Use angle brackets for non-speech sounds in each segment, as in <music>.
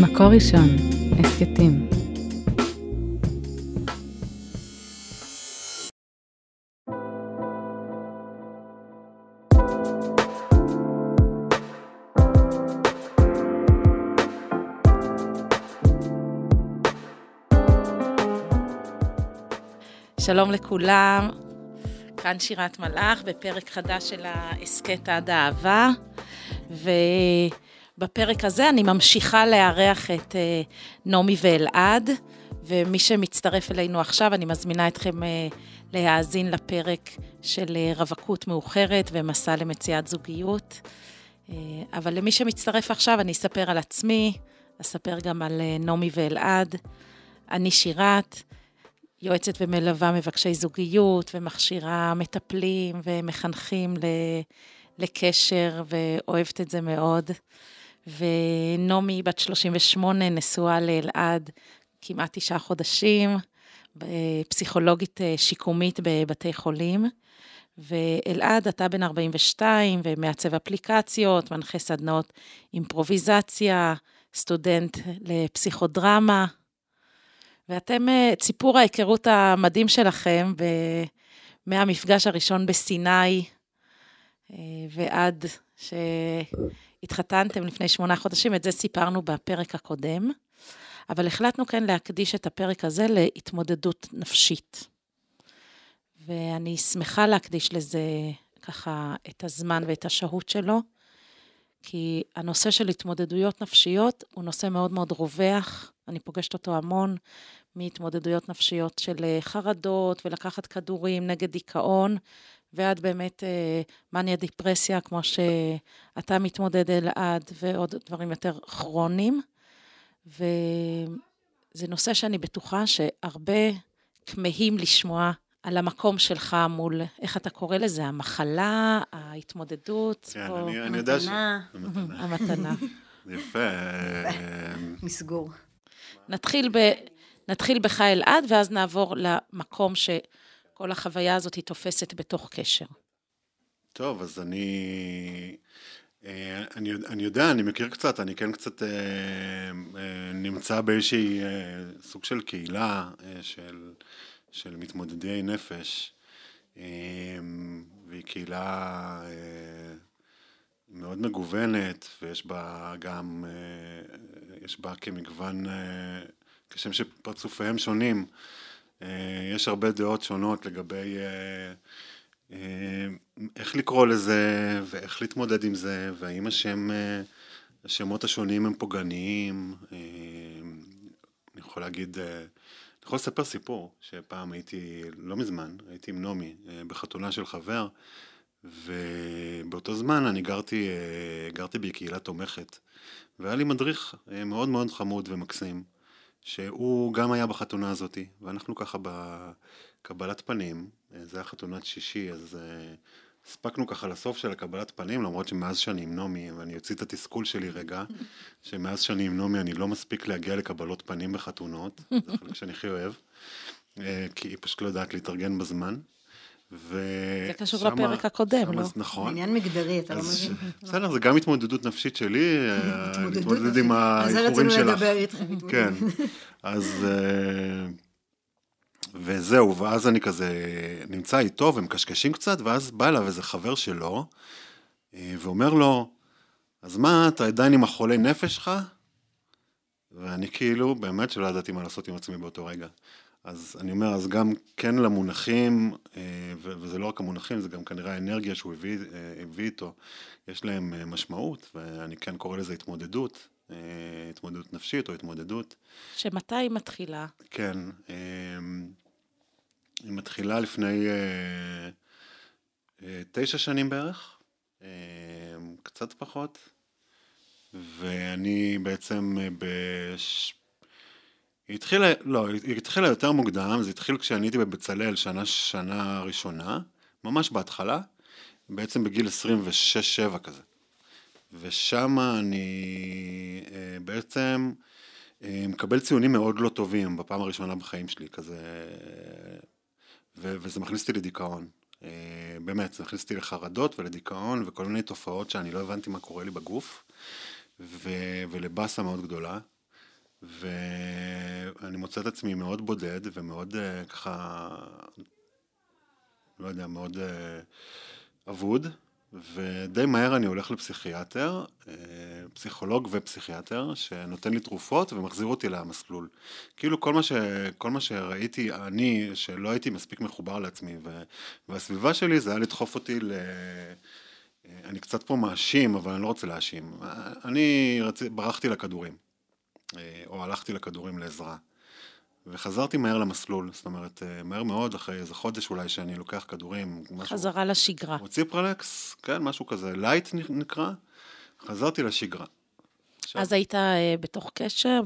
מקור ראשון, הסכתים. שלום לכולם, כאן שירת מלאך בפרק חדש של ההסכת עד האהבה, ובפרק הזה אני ממשיכה לארח את אה, נעמי ואלעד, ומי שמצטרף אלינו עכשיו, אני מזמינה אתכם אה, להאזין לפרק של אה, רווקות מאוחרת ומסע למציאת זוגיות. אבל למי שמצטרף עכשיו, אני אספר על עצמי, אספר גם על נעמי ואלעד. אני שירת, יועצת ומלווה מבקשי זוגיות, ומכשירה מטפלים ומחנכים לקשר, ואוהבת את זה מאוד. ונעמי, בת 38, נשואה לאלעד כמעט תשעה חודשים, פסיכולוגית אה, שיקומית בבתי חולים. ואלעד, אתה בן 42 ומעצב אפליקציות, מנחה סדנאות אימפרוביזציה, סטודנט לפסיכודרמה, ואתם, אה, את סיפור ההיכרות המדהים שלכם ב... מהמפגש הראשון בסיני אה, ועד שהתחתנתם לפני שמונה חודשים, את זה סיפרנו בפרק הקודם, אבל החלטנו כן להקדיש את הפרק הזה להתמודדות נפשית. ואני שמחה להקדיש לזה ככה את הזמן ואת השהות שלו, כי הנושא של התמודדויות נפשיות הוא נושא מאוד מאוד רווח, אני פוגשת אותו המון מהתמודדויות נפשיות של חרדות ולקחת כדורים נגד דיכאון, ועד באמת אה, מניה דיפרסיה, כמו שאתה מתמודד אלעד, ועוד דברים יותר כרוניים. וזה נושא שאני בטוחה שהרבה כמהים לשמוע על המקום שלך מול, איך אתה קורא לזה, המחלה, ההתמודדות? כן, או... אני, אני יודע ש... המתנה. <laughs> יפה. מסגור. נתחיל, ב, נתחיל בך אלעד, ואז נעבור למקום שכל החוויה הזאת היא תופסת בתוך קשר. טוב, אז אני... אה, אני, אני יודע, אני מכיר קצת, אני כן קצת אה, אה, נמצא באיזושהי אה, סוג של קהילה אה, של, של מתמודדי נפש, אה, והיא קהילה אה, מאוד מגוונת, ויש בה גם, אה, יש בה כמגוון, אה, כשם שפרצופיהם שונים, אה, יש הרבה דעות שונות לגבי איך לקרוא לזה, ואיך להתמודד עם זה, והאם השם, השמות השונים הם פוגעניים. אני יכול להגיד, אני יכול לספר סיפור, שפעם הייתי, לא מזמן, הייתי עם נעמי בחתונה של חבר, ובאותו זמן אני גרתי, אה, גרתי בקהילה תומכת, והיה לי מדריך אה, מאוד מאוד חמוד ומקסים, שהוא גם היה בחתונה הזאתי, ואנחנו ככה בקבלת פנים, אה, זה היה חתונת שישי, אז הספקנו ככה לסוף של הקבלת פנים, למרות שמאז שאני עם נעמי, ואני אוציא את התסכול שלי רגע, <laughs> שמאז שאני עם נעמי אני לא מספיק להגיע לקבלות פנים בחתונות, זה החלק שאני הכי אוהב, כי היא פשוט לא יודעת להתארגן בזמן. ו... זה קשור שמה, לפרק הקודם, לא? נכון. עניין מגדרי, אתה לא מבין. בסדר, זה גם התמודדות נפשית שלי, אה, להתמודד עם האיחורים שלך. אז רצינו לדבר איתכם. כן, אז... אה, וזהו, ואז אני כזה נמצא איתו ומקשקשים קצת, ואז בא אליו איזה חבר שלו, אה, ואומר לו, אז מה, אתה עדיין עם החולי נפש שלך? ואני כאילו, באמת שלא ידעתי מה לעשות עם עצמי באותו רגע. אז אני אומר, אז גם כן למונחים, אה, וזה לא רק המונחים, זה גם כנראה האנרגיה שהוא הביא, אה, הביא איתו, יש להם אה, משמעות, ואני כן קורא לזה התמודדות, התמודדות נפשית או התמודדות. שמתי היא מתחילה? כן, היא מתחילה לפני תשע שנים בערך, קצת פחות, ואני בעצם בש... היא התחילה, לא, היא התחילה יותר מוקדם, זה התחיל כשאני הייתי בבצלאל שנה, שנה ראשונה, ממש בהתחלה, בעצם בגיל 26-7 כזה. ושם אני אה, בעצם אה, מקבל ציונים מאוד לא טובים בפעם הראשונה בחיים שלי, כזה, ו- וזה מכניס אותי לדיכאון. אה, באמת, זה מכניס אותי לחרדות ולדיכאון וכל מיני תופעות שאני לא הבנתי מה קורה לי בגוף, ו- ולבאסה מאוד גדולה. ואני מוצא את עצמי מאוד בודד ומאוד uh, ככה, לא יודע, מאוד uh, אבוד, ודי מהר אני הולך לפסיכיאטר, uh, פסיכולוג ופסיכיאטר, שנותן לי תרופות ומחזיר אותי למסלול. כאילו כל מה, ש, כל מה שראיתי, אני, שלא הייתי מספיק מחובר לעצמי, ו, והסביבה שלי זה היה לדחוף אותי ל... אני קצת פה מאשים, אבל אני לא רוצה להאשים. אני רצ... ברחתי לכדורים. אה, או הלכתי לכדורים לעזרה. וחזרתי מהר למסלול, זאת אומרת, אה, מהר מאוד, אחרי איזה חודש אולי שאני לוקח כדורים, משהו... חזרה לשגרה. מוציא פריזמה, כן, משהו כזה, light נקרא, חזרתי לשגרה. עכשיו, אז היית אה, בתוך קשר,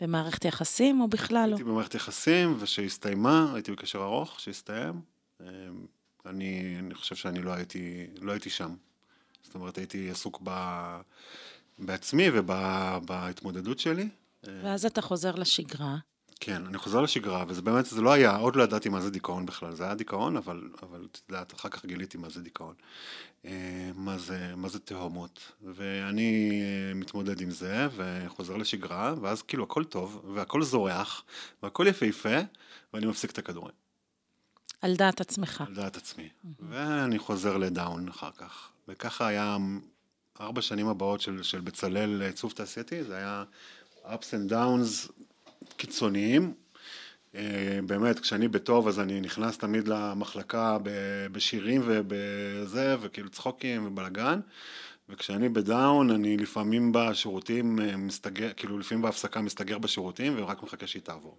במערכת יחסים, או בכלל לא? הייתי במערכת יחסים, ושהסתיימה, הייתי בקשר ארוך, שהסתיים. אני, אני חושב שאני לא הייתי, לא הייתי שם. זאת אומרת, הייתי עסוק ב... בעצמי ובהתמודדות שלי. ואז אתה חוזר לשגרה. כן, אני חוזר לשגרה, וזה באמת, זה לא היה, עוד לא ידעתי מה זה דיכאון בכלל, זה היה דיכאון, אבל, אבל את יודעת, אחר כך גיליתי מה זה דיכאון. אה, מה זה, מה זה תהומות. ואני אה, מתמודד עם זה, וחוזר לשגרה, ואז כאילו הכל טוב, והכל זורח, והכל יפהפה, ואני מפסיק את הכדורים. על דעת עצמך. על דעת עצמי. ואני חוזר לדאון אחר כך. וככה היה ארבע שנים הבאות של, של בצלאל עיצוב תעשייתי, זה היה ups and downs קיצוניים. אה, באמת, כשאני בטוב אז אני נכנס תמיד למחלקה בשירים ובזה, וכאילו צחוקים ובלאגן. וכשאני בדאון, אני לפעמים בשירותים אה, מסתגר, כאילו לפעמים בהפסקה מסתגר בשירותים ורק מחכה שהיא תעבור.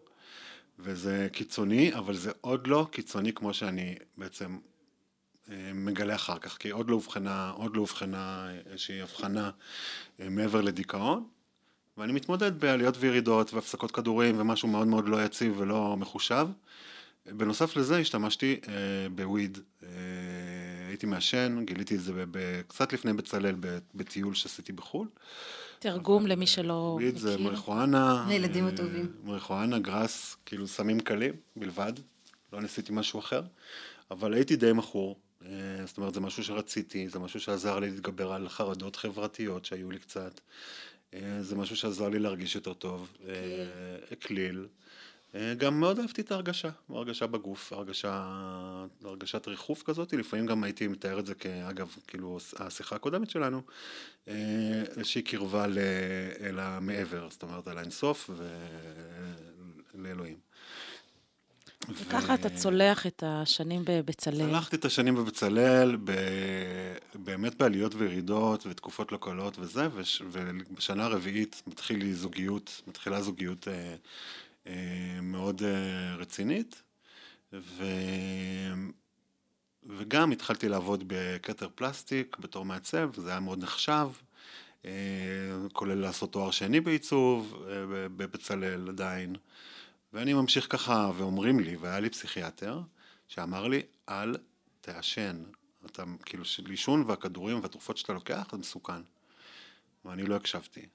וזה קיצוני, אבל זה עוד לא קיצוני כמו שאני בעצם מגלה אחר כך, כי עוד לא אובחנה, עוד לא אובחנה איזושהי הבחנה אה, מעבר לדיכאון, ואני מתמודד בעליות וירידות והפסקות כדורים ומשהו מאוד מאוד לא יציב ולא מחושב. בנוסף לזה השתמשתי אה, בוויד, אה, הייתי מעשן, גיליתי את זה ב- ב- קצת לפני בצלאל בטיול שעשיתי בחו"ל. תרגום למי שלא מכיר. וויד זה מריחואנה. לילדים אה, הטובים. מריחואנה, גראס, כאילו סמים קלים בלבד, לא ניסיתי משהו אחר, אבל הייתי די מכור. אה, זאת אומרת, זה משהו שרציתי, זה משהו שעזר לי להתגבר על חרדות חברתיות שהיו לי קצת. אה, זה משהו שעזר לי להרגיש יותר טוב. אקליל. אה, גם מאוד אהבתי את ההרגשה, הרגשה בגוף, הרגשה, הרגשת ריחוף כזאת, לפעמים גם הייתי מתאר את זה כאגב, כאילו השיחה הקודמת שלנו, איזושהי קרבה אל המעבר, זאת אומרת על האינסוף ולאלוהים. וככה אתה צולח את השנים בבצלאל. צלחתי את השנים בבצלאל, ב... באמת בעליות וירידות ותקופות לא קלות וזה, וש... ובשנה הרביעית מתחיל לי זוגיות, מתחילה זוגיות אה, אה, מאוד אה, רצינית, ו... וגם התחלתי לעבוד בכתר פלסטיק בתור מעצב, זה היה מאוד נחשב, אה, כולל לעשות תואר שני בעיצוב אה, בבצלאל עדיין. ואני ממשיך ככה, ואומרים לי, והיה לי פסיכיאטר, שאמר לי, אל תעשן. אתה, כאילו, לישון והכדורים והתרופות שאתה לוקח, זה מסוכן. ואני לא הקשבתי.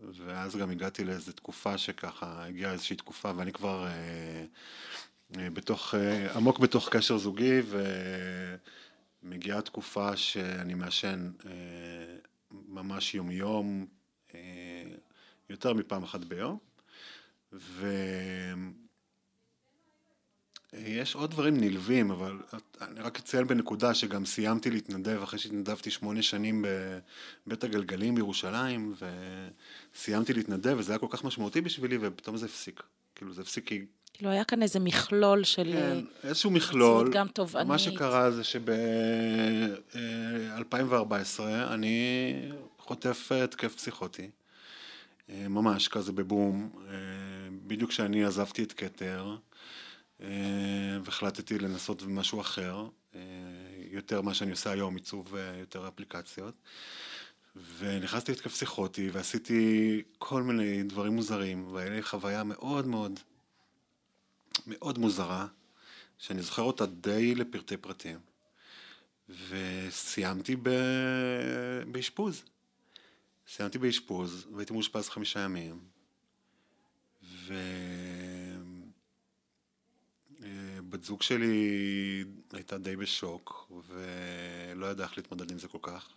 ואז גם הגעתי לאיזו תקופה שככה, הגיעה איזושהי תקופה, ואני כבר אה, אה, בתוך, אה, עמוק בתוך קשר זוגי, ומגיעה תקופה שאני מעשן אה, ממש יום-יום, אה, יותר מפעם אחת ביום. ויש עוד דברים נלווים, אבל אני רק אציין בנקודה שגם סיימתי להתנדב אחרי שהתנדבתי שמונה שנים בבית הגלגלים בירושלים, וסיימתי להתנדב, וזה היה כל כך משמעותי בשבילי, ופתאום זה הפסיק. כאילו, זה הפסיק כי... כאילו, היה כאן איזה מכלול של... כן, איזשהו מכלול. גם תובענית. מה שקרה זה שב-2014 אני חוטף התקף פסיכוטי. אה, ממש כזה בבום, אה, בדיוק כשאני עזבתי את כתר אה, והחלטתי לנסות משהו אחר, יותר מה שאני עושה היום, עיצוב יותר אפליקציות. ונכנסתי להתקף פסיכוטי ועשיתי כל מיני דברים מוזרים, והיה לי חוויה מאוד מאוד מאוד מוזרה, שאני זוכר אותה די לפרטי פרטים. וסיימתי באשפוז. סיימתי באשפוז, והייתי מאושפז חמישה ימים, ובת אה, זוג שלי הייתה די בשוק, ולא ידעה איך להתמודד עם זה כל כך.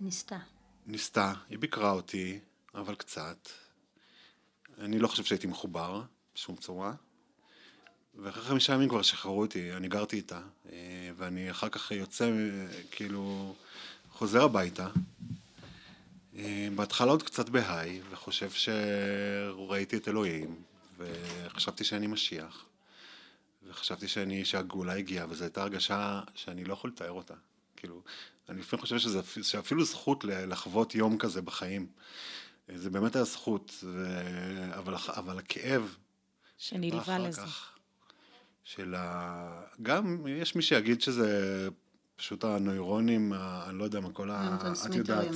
ניסתה. ניסתה, היא ביקרה אותי, אבל קצת. אני לא חושב שהייתי מחובר בשום צורה. ואחרי חמישה ימים כבר שחררו אותי, אני גרתי איתה, אה, ואני אחר כך יוצא, אה, כאילו, חוזר הביתה. בהתחלה עוד קצת בהיי, וחושב שראיתי את אלוהים, וחשבתי שאני משיח, וחשבתי שאני, שהגאולה הגיעה, וזו הייתה הרגשה שאני לא יכול לתאר אותה. כאילו, אני לפעמים חושב שזה, שאפילו זכות לחוות יום כזה בחיים. זה באמת היה זכות, ו... אבל, אבל הכאב... שנלווה לזה. כך, של ה... גם יש מי שיגיד שזה פשוט הנוירונים, אני לא יודע מה, כל ה... את יודעת,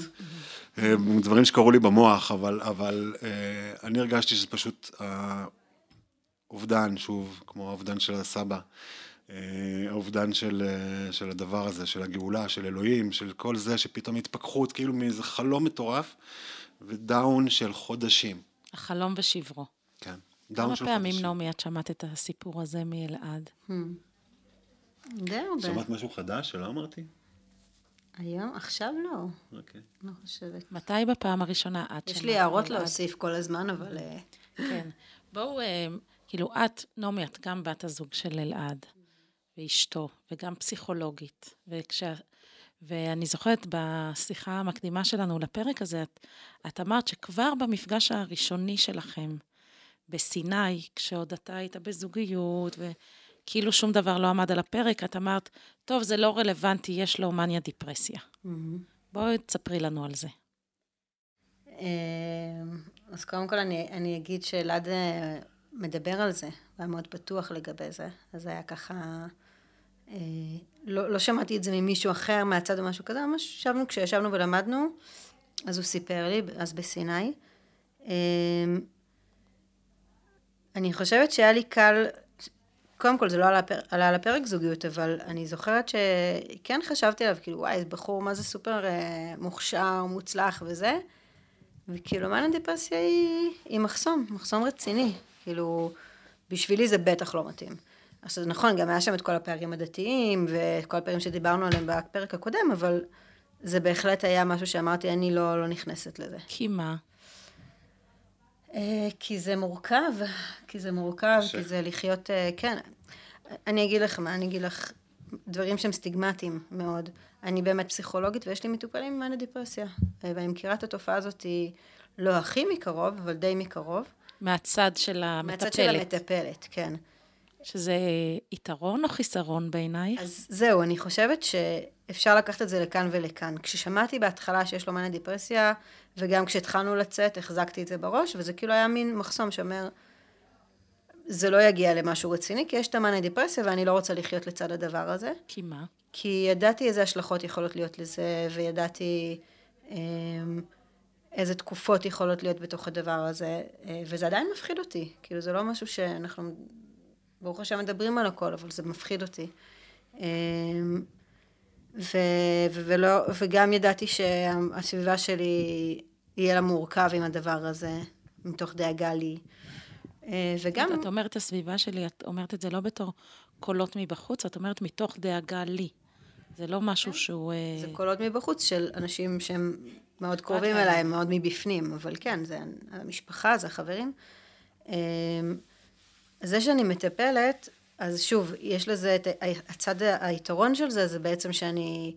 אה, דברים שקרו לי במוח, אבל, אבל אה, אני הרגשתי שזה פשוט האובדן, שוב, כמו האובדן של הסבא, אה, האובדן של, של הדבר הזה, של הגאולה, של אלוהים, של כל זה, שפתאום התפכחות, כאילו מאיזה חלום מטורף, ודאון של חודשים. החלום ושברו. כן. כמה פעמים, נעמי, את שמעת את הסיפור הזה מאלעד? Hmm. די הרבה. שמעת משהו חדש שלא אמרתי? היום? עכשיו לא. אוקיי. לא חושבת. מתי בפעם הראשונה את שמעת? יש לי הערות להוסיף כל הזמן, אבל... אה, כן. בואו, אה, כאילו, את, נעמי, את גם בת הזוג של אלעד, ואשתו, וגם פסיכולוגית. וכשה... ואני זוכרת בשיחה המקדימה שלנו לפרק הזה, את, את אמרת שכבר במפגש הראשוני שלכם, בסיני, כשעוד אתה היית בזוגיות, וכאילו שום דבר לא עמד על הפרק, את אמרת, טוב, זה לא רלוונטי, יש לו מניה דיפרסיה. Mm-hmm. בואי תספרי לנו על זה. אמ, אז קודם כל אני, אני אגיד שאלעד אה, מדבר על זה, הוא היה מאוד פתוח לגבי זה, אז היה ככה, אה, לא, לא שמעתי את זה ממישהו אחר מהצד או משהו כזה, ממש ישבנו, כשישבנו ולמדנו, אז הוא סיפר לי, אז בסיני. אמ, אני חושבת שהיה לי קל, קודם כל זה לא עלה, עלה על הפרק זוגיות, אבל אני זוכרת שכן חשבתי עליו, כאילו וואי, בחור מה זה סופר אה, מוכשר, מוצלח וזה, וכאילו מאניה דיפרסיה היא, היא מחסום, מחסום רציני, כאילו, בשבילי זה בטח לא מתאים. עכשיו נכון, גם היה שם את כל הפערים הדתיים, ואת כל הפערים שדיברנו עליהם בפרק הקודם, אבל זה בהחלט היה משהו שאמרתי, אני לא, לא נכנסת לזה. כי מה? אה, כי זה מורכב, כי זה מורכב, ש... כי זה לחיות, אה, כן. אני אגיד לך מה, אני אגיד לך דברים שהם סטיגמטיים מאוד. אני באמת פסיכולוגית ויש לי מטופלים עם מאניה דיפרסיה. אה, ואני מכירה את התופעה הזאת לא הכי מקרוב, אבל די מקרוב. מהצד של המטפלת. מהצד של המטפלת, כן. שזה יתרון או חיסרון בעינייך? אז זהו, אני חושבת שאפשר לקחת את זה לכאן ולכאן. כששמעתי בהתחלה שיש לו מאניה דיפרסיה, וגם כשהתחלנו לצאת, החזקתי את זה בראש, וזה כאילו היה מין מחסום שאומר, זה לא יגיע למשהו רציני, כי יש את המאניה דיפרסיה, ואני לא רוצה לחיות לצד הדבר הזה. כי מה? כי ידעתי איזה השלכות יכולות להיות לזה, וידעתי אמ, איזה תקופות יכולות להיות בתוך הדבר הזה, אה, וזה עדיין מפחיד אותי. כאילו, זה לא משהו שאנחנו ברוך השם מדברים על הכל, אבל זה מפחיד אותי. אמ, ו, ולא, וגם ידעתי שהסביבה שלי יהיה לה מורכב עם הדבר הזה, מתוך דאגה לי. אה, וגם... את אומרת הסביבה שלי, את אומרת את זה לא בתור קולות מבחוץ, את אומרת מתוך דאגה לי. זה לא משהו כן. שהוא... אה, זה קולות מבחוץ של אנשים שהם מאוד קרובים אליי, מאוד מבפנים, אבל כן, זה המשפחה, זה החברים. אמ, זה שאני מטפלת, אז שוב, יש לזה את הצד היתרון של זה, זה בעצם שאני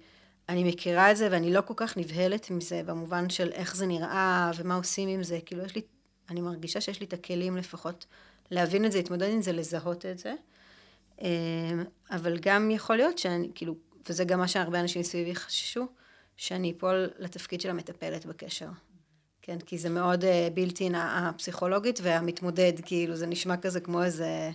אני מכירה את זה ואני לא כל כך נבהלת מזה, במובן של איך זה נראה ומה עושים עם זה. כאילו, יש לי, אני מרגישה שיש לי את הכלים לפחות להבין את זה, להתמודד עם זה, לזהות את זה. אמ, אבל גם יכול להיות שאני, כאילו, וזה גם מה שהרבה אנשים סביבי חששו, שאני אפול לתפקיד של המטפלת בקשר. כן, כי זה מאוד בלתי uh, הפסיכולוגית והמתמודד, כאילו זה נשמע כזה כמו איזה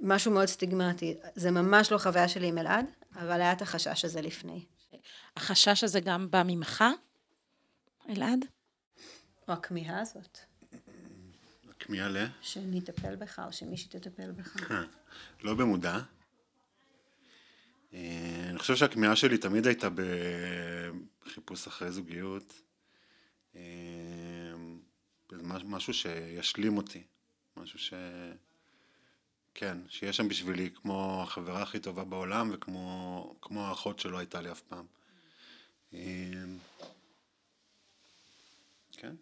משהו מאוד סטיגמטי. זה ממש לא חוויה שלי עם אלעד, אבל היה את החשש הזה לפני. החשש הזה גם בא ממך, אלעד? או הכמיהה הזאת. הכמיהה ל? שאני אטפל בך, או שמישהי תטפל בך. לא במודע. אה, אני חושב שהכמיהה שלי תמיד הייתה בחיפוש אחרי זוגיות. אמ, משהו שישלים אותי, משהו ש... כן, שיהיה שם בשבילי כמו החברה הכי טובה בעולם וכמו האחות שלא הייתה לי אף פעם. אמ, כן.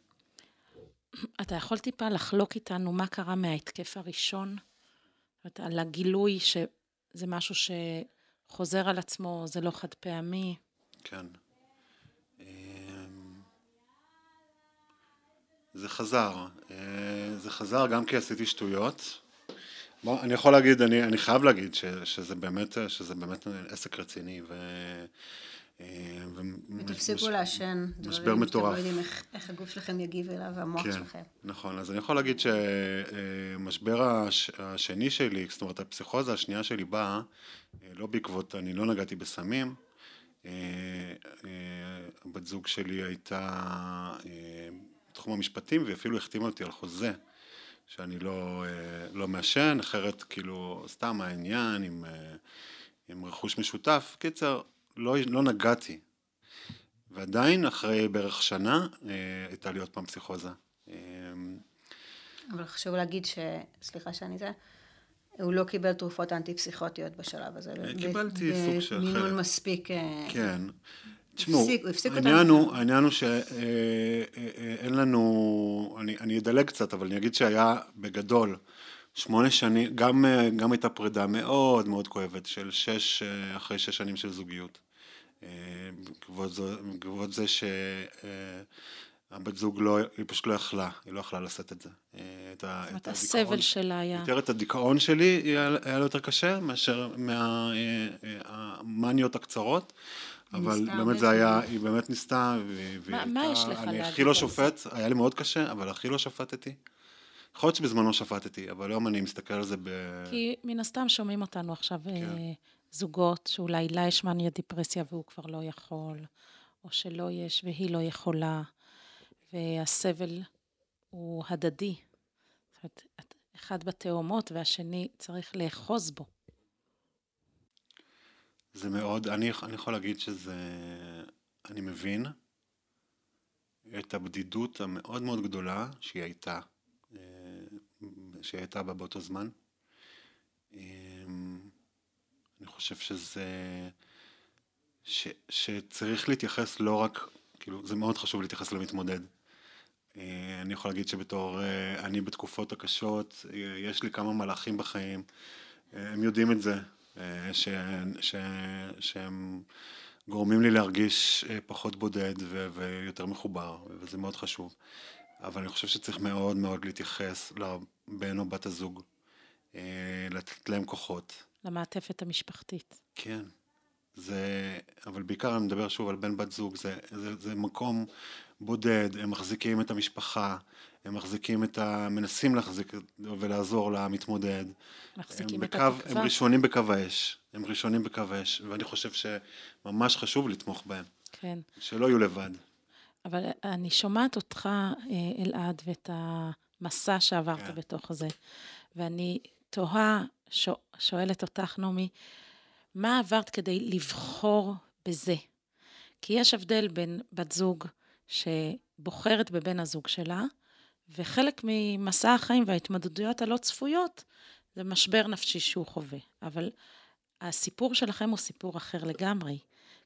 אתה יכול טיפה לחלוק איתנו מה קרה מההתקף הראשון? על הגילוי שזה משהו שחוזר על עצמו, זה לא חד פעמי. כן. אמ, זה חזר. אה, זה חזר גם כי עשיתי שטויות. בוא, אני יכול להגיד, אני, אני חייב להגיד ש, שזה, באמת, שזה באמת עסק רציני. ו, אה, ותפסיקו לעשן. משבר מטורף. שאתם לא יודעים איך, איך הגוף שלכם יגיב אליו, והמוח כן, שלכם. נכון, אז אני יכול להגיד שמשבר הש, השני שלי, זאת אומרת, הפסיכוזה השנייה שלי באה, אה, לא בעקבות, אני לא נגעתי בסמים. הבת זוג שלי הייתה בתחום המשפטים, ואפילו החתימה אותי על חוזה, שאני לא, אה, לא מעשן, אחרת כאילו סתם העניין עם, אה, עם רכוש משותף. קיצר, לא, לא נגעתי. ועדיין, אחרי בערך שנה, אה, הייתה לי עוד פעם פסיכוזה. אבל חשוב להגיד ש... סליחה שאני זה... הוא לא קיבל תרופות אנטי-פסיכוטיות בשלב הזה. קיבלתי סוג של... במינון מספיק... כן. תשמעו, העניין הוא, העניין הוא שאין אה, אה, לנו, אני, אני אדלג קצת, אבל אני אגיד שהיה בגדול שמונה שנים, גם, אה, גם הייתה פרידה מאוד מאוד כואבת של שש, אחרי שש שנים של זוגיות. בעקבות זה שהבת זוג לא, היא פשוט לא יכלה, היא לא יכלה לשאת את זה. את ה, אומרת, הסבל שלה היה... יותר את הדיכאון שלי היה, היה לו יותר קשה מאשר מהמאניות הקצרות. אבל באמת זה היה, היא באמת ניסתה, והיא מה יש לך אני הכי לא שופט, היה לי מאוד קשה, אבל הכי לא שפטתי. יכול להיות שבזמנו שפטתי, אבל היום אני מסתכל על זה ב... כי מן הסתם שומעים אותנו עכשיו כן. אה, זוגות שאולי לה יש מניה דיפרסיה והוא כבר לא יכול, או שלא יש והיא לא יכולה, והסבל הוא הדדי. זאת אומרת, אחד בתאומות והשני צריך לאחוז בו. זה מאוד, אני, אני יכול להגיד שזה, אני מבין את הבדידות המאוד מאוד גדולה שהיא הייתה, אה, שהיא הייתה בה באותו זמן. אה, אני חושב שזה, ש, שצריך להתייחס לא רק, כאילו, זה מאוד חשוב להתייחס למתמודד. אה, אני יכול להגיד שבתור, אני בתקופות הקשות, יש לי כמה מלאכים בחיים, הם יודעים את זה, אה, ש, ש, שהם גורמים לי להרגיש אה, פחות בודד ו, ויותר מחובר, וזה מאוד חשוב. אבל אני חושב שצריך מאוד מאוד להתייחס לבן או בת הזוג, אה, לתת להם כוחות. למעטפת המשפחתית. כן. זה, אבל בעיקר אני מדבר שוב על בן בת זוג, זה, זה, זה מקום בודד, הם מחזיקים את המשפחה, הם מחזיקים את ה... מנסים להחזיק ולעזור למתמודד. מחזיקים את התקווה. הם ראשונים בקו האש, הם ראשונים בקו האש, ואני חושב שממש חשוב לתמוך בהם. כן. שלא יהיו לבד. אבל אני שומעת אותך, אה, אלעד, ואת המסע שעברת כן. בתוך זה, ואני תוהה, שואלת אותך, נעמי, מה עברת כדי לבחור בזה? כי יש הבדל בין בת זוג שבוחרת בבן הזוג שלה, וחלק ממסע החיים וההתמודדויות הלא צפויות זה משבר נפשי שהוא חווה. אבל הסיפור שלכם הוא סיפור אחר לגמרי,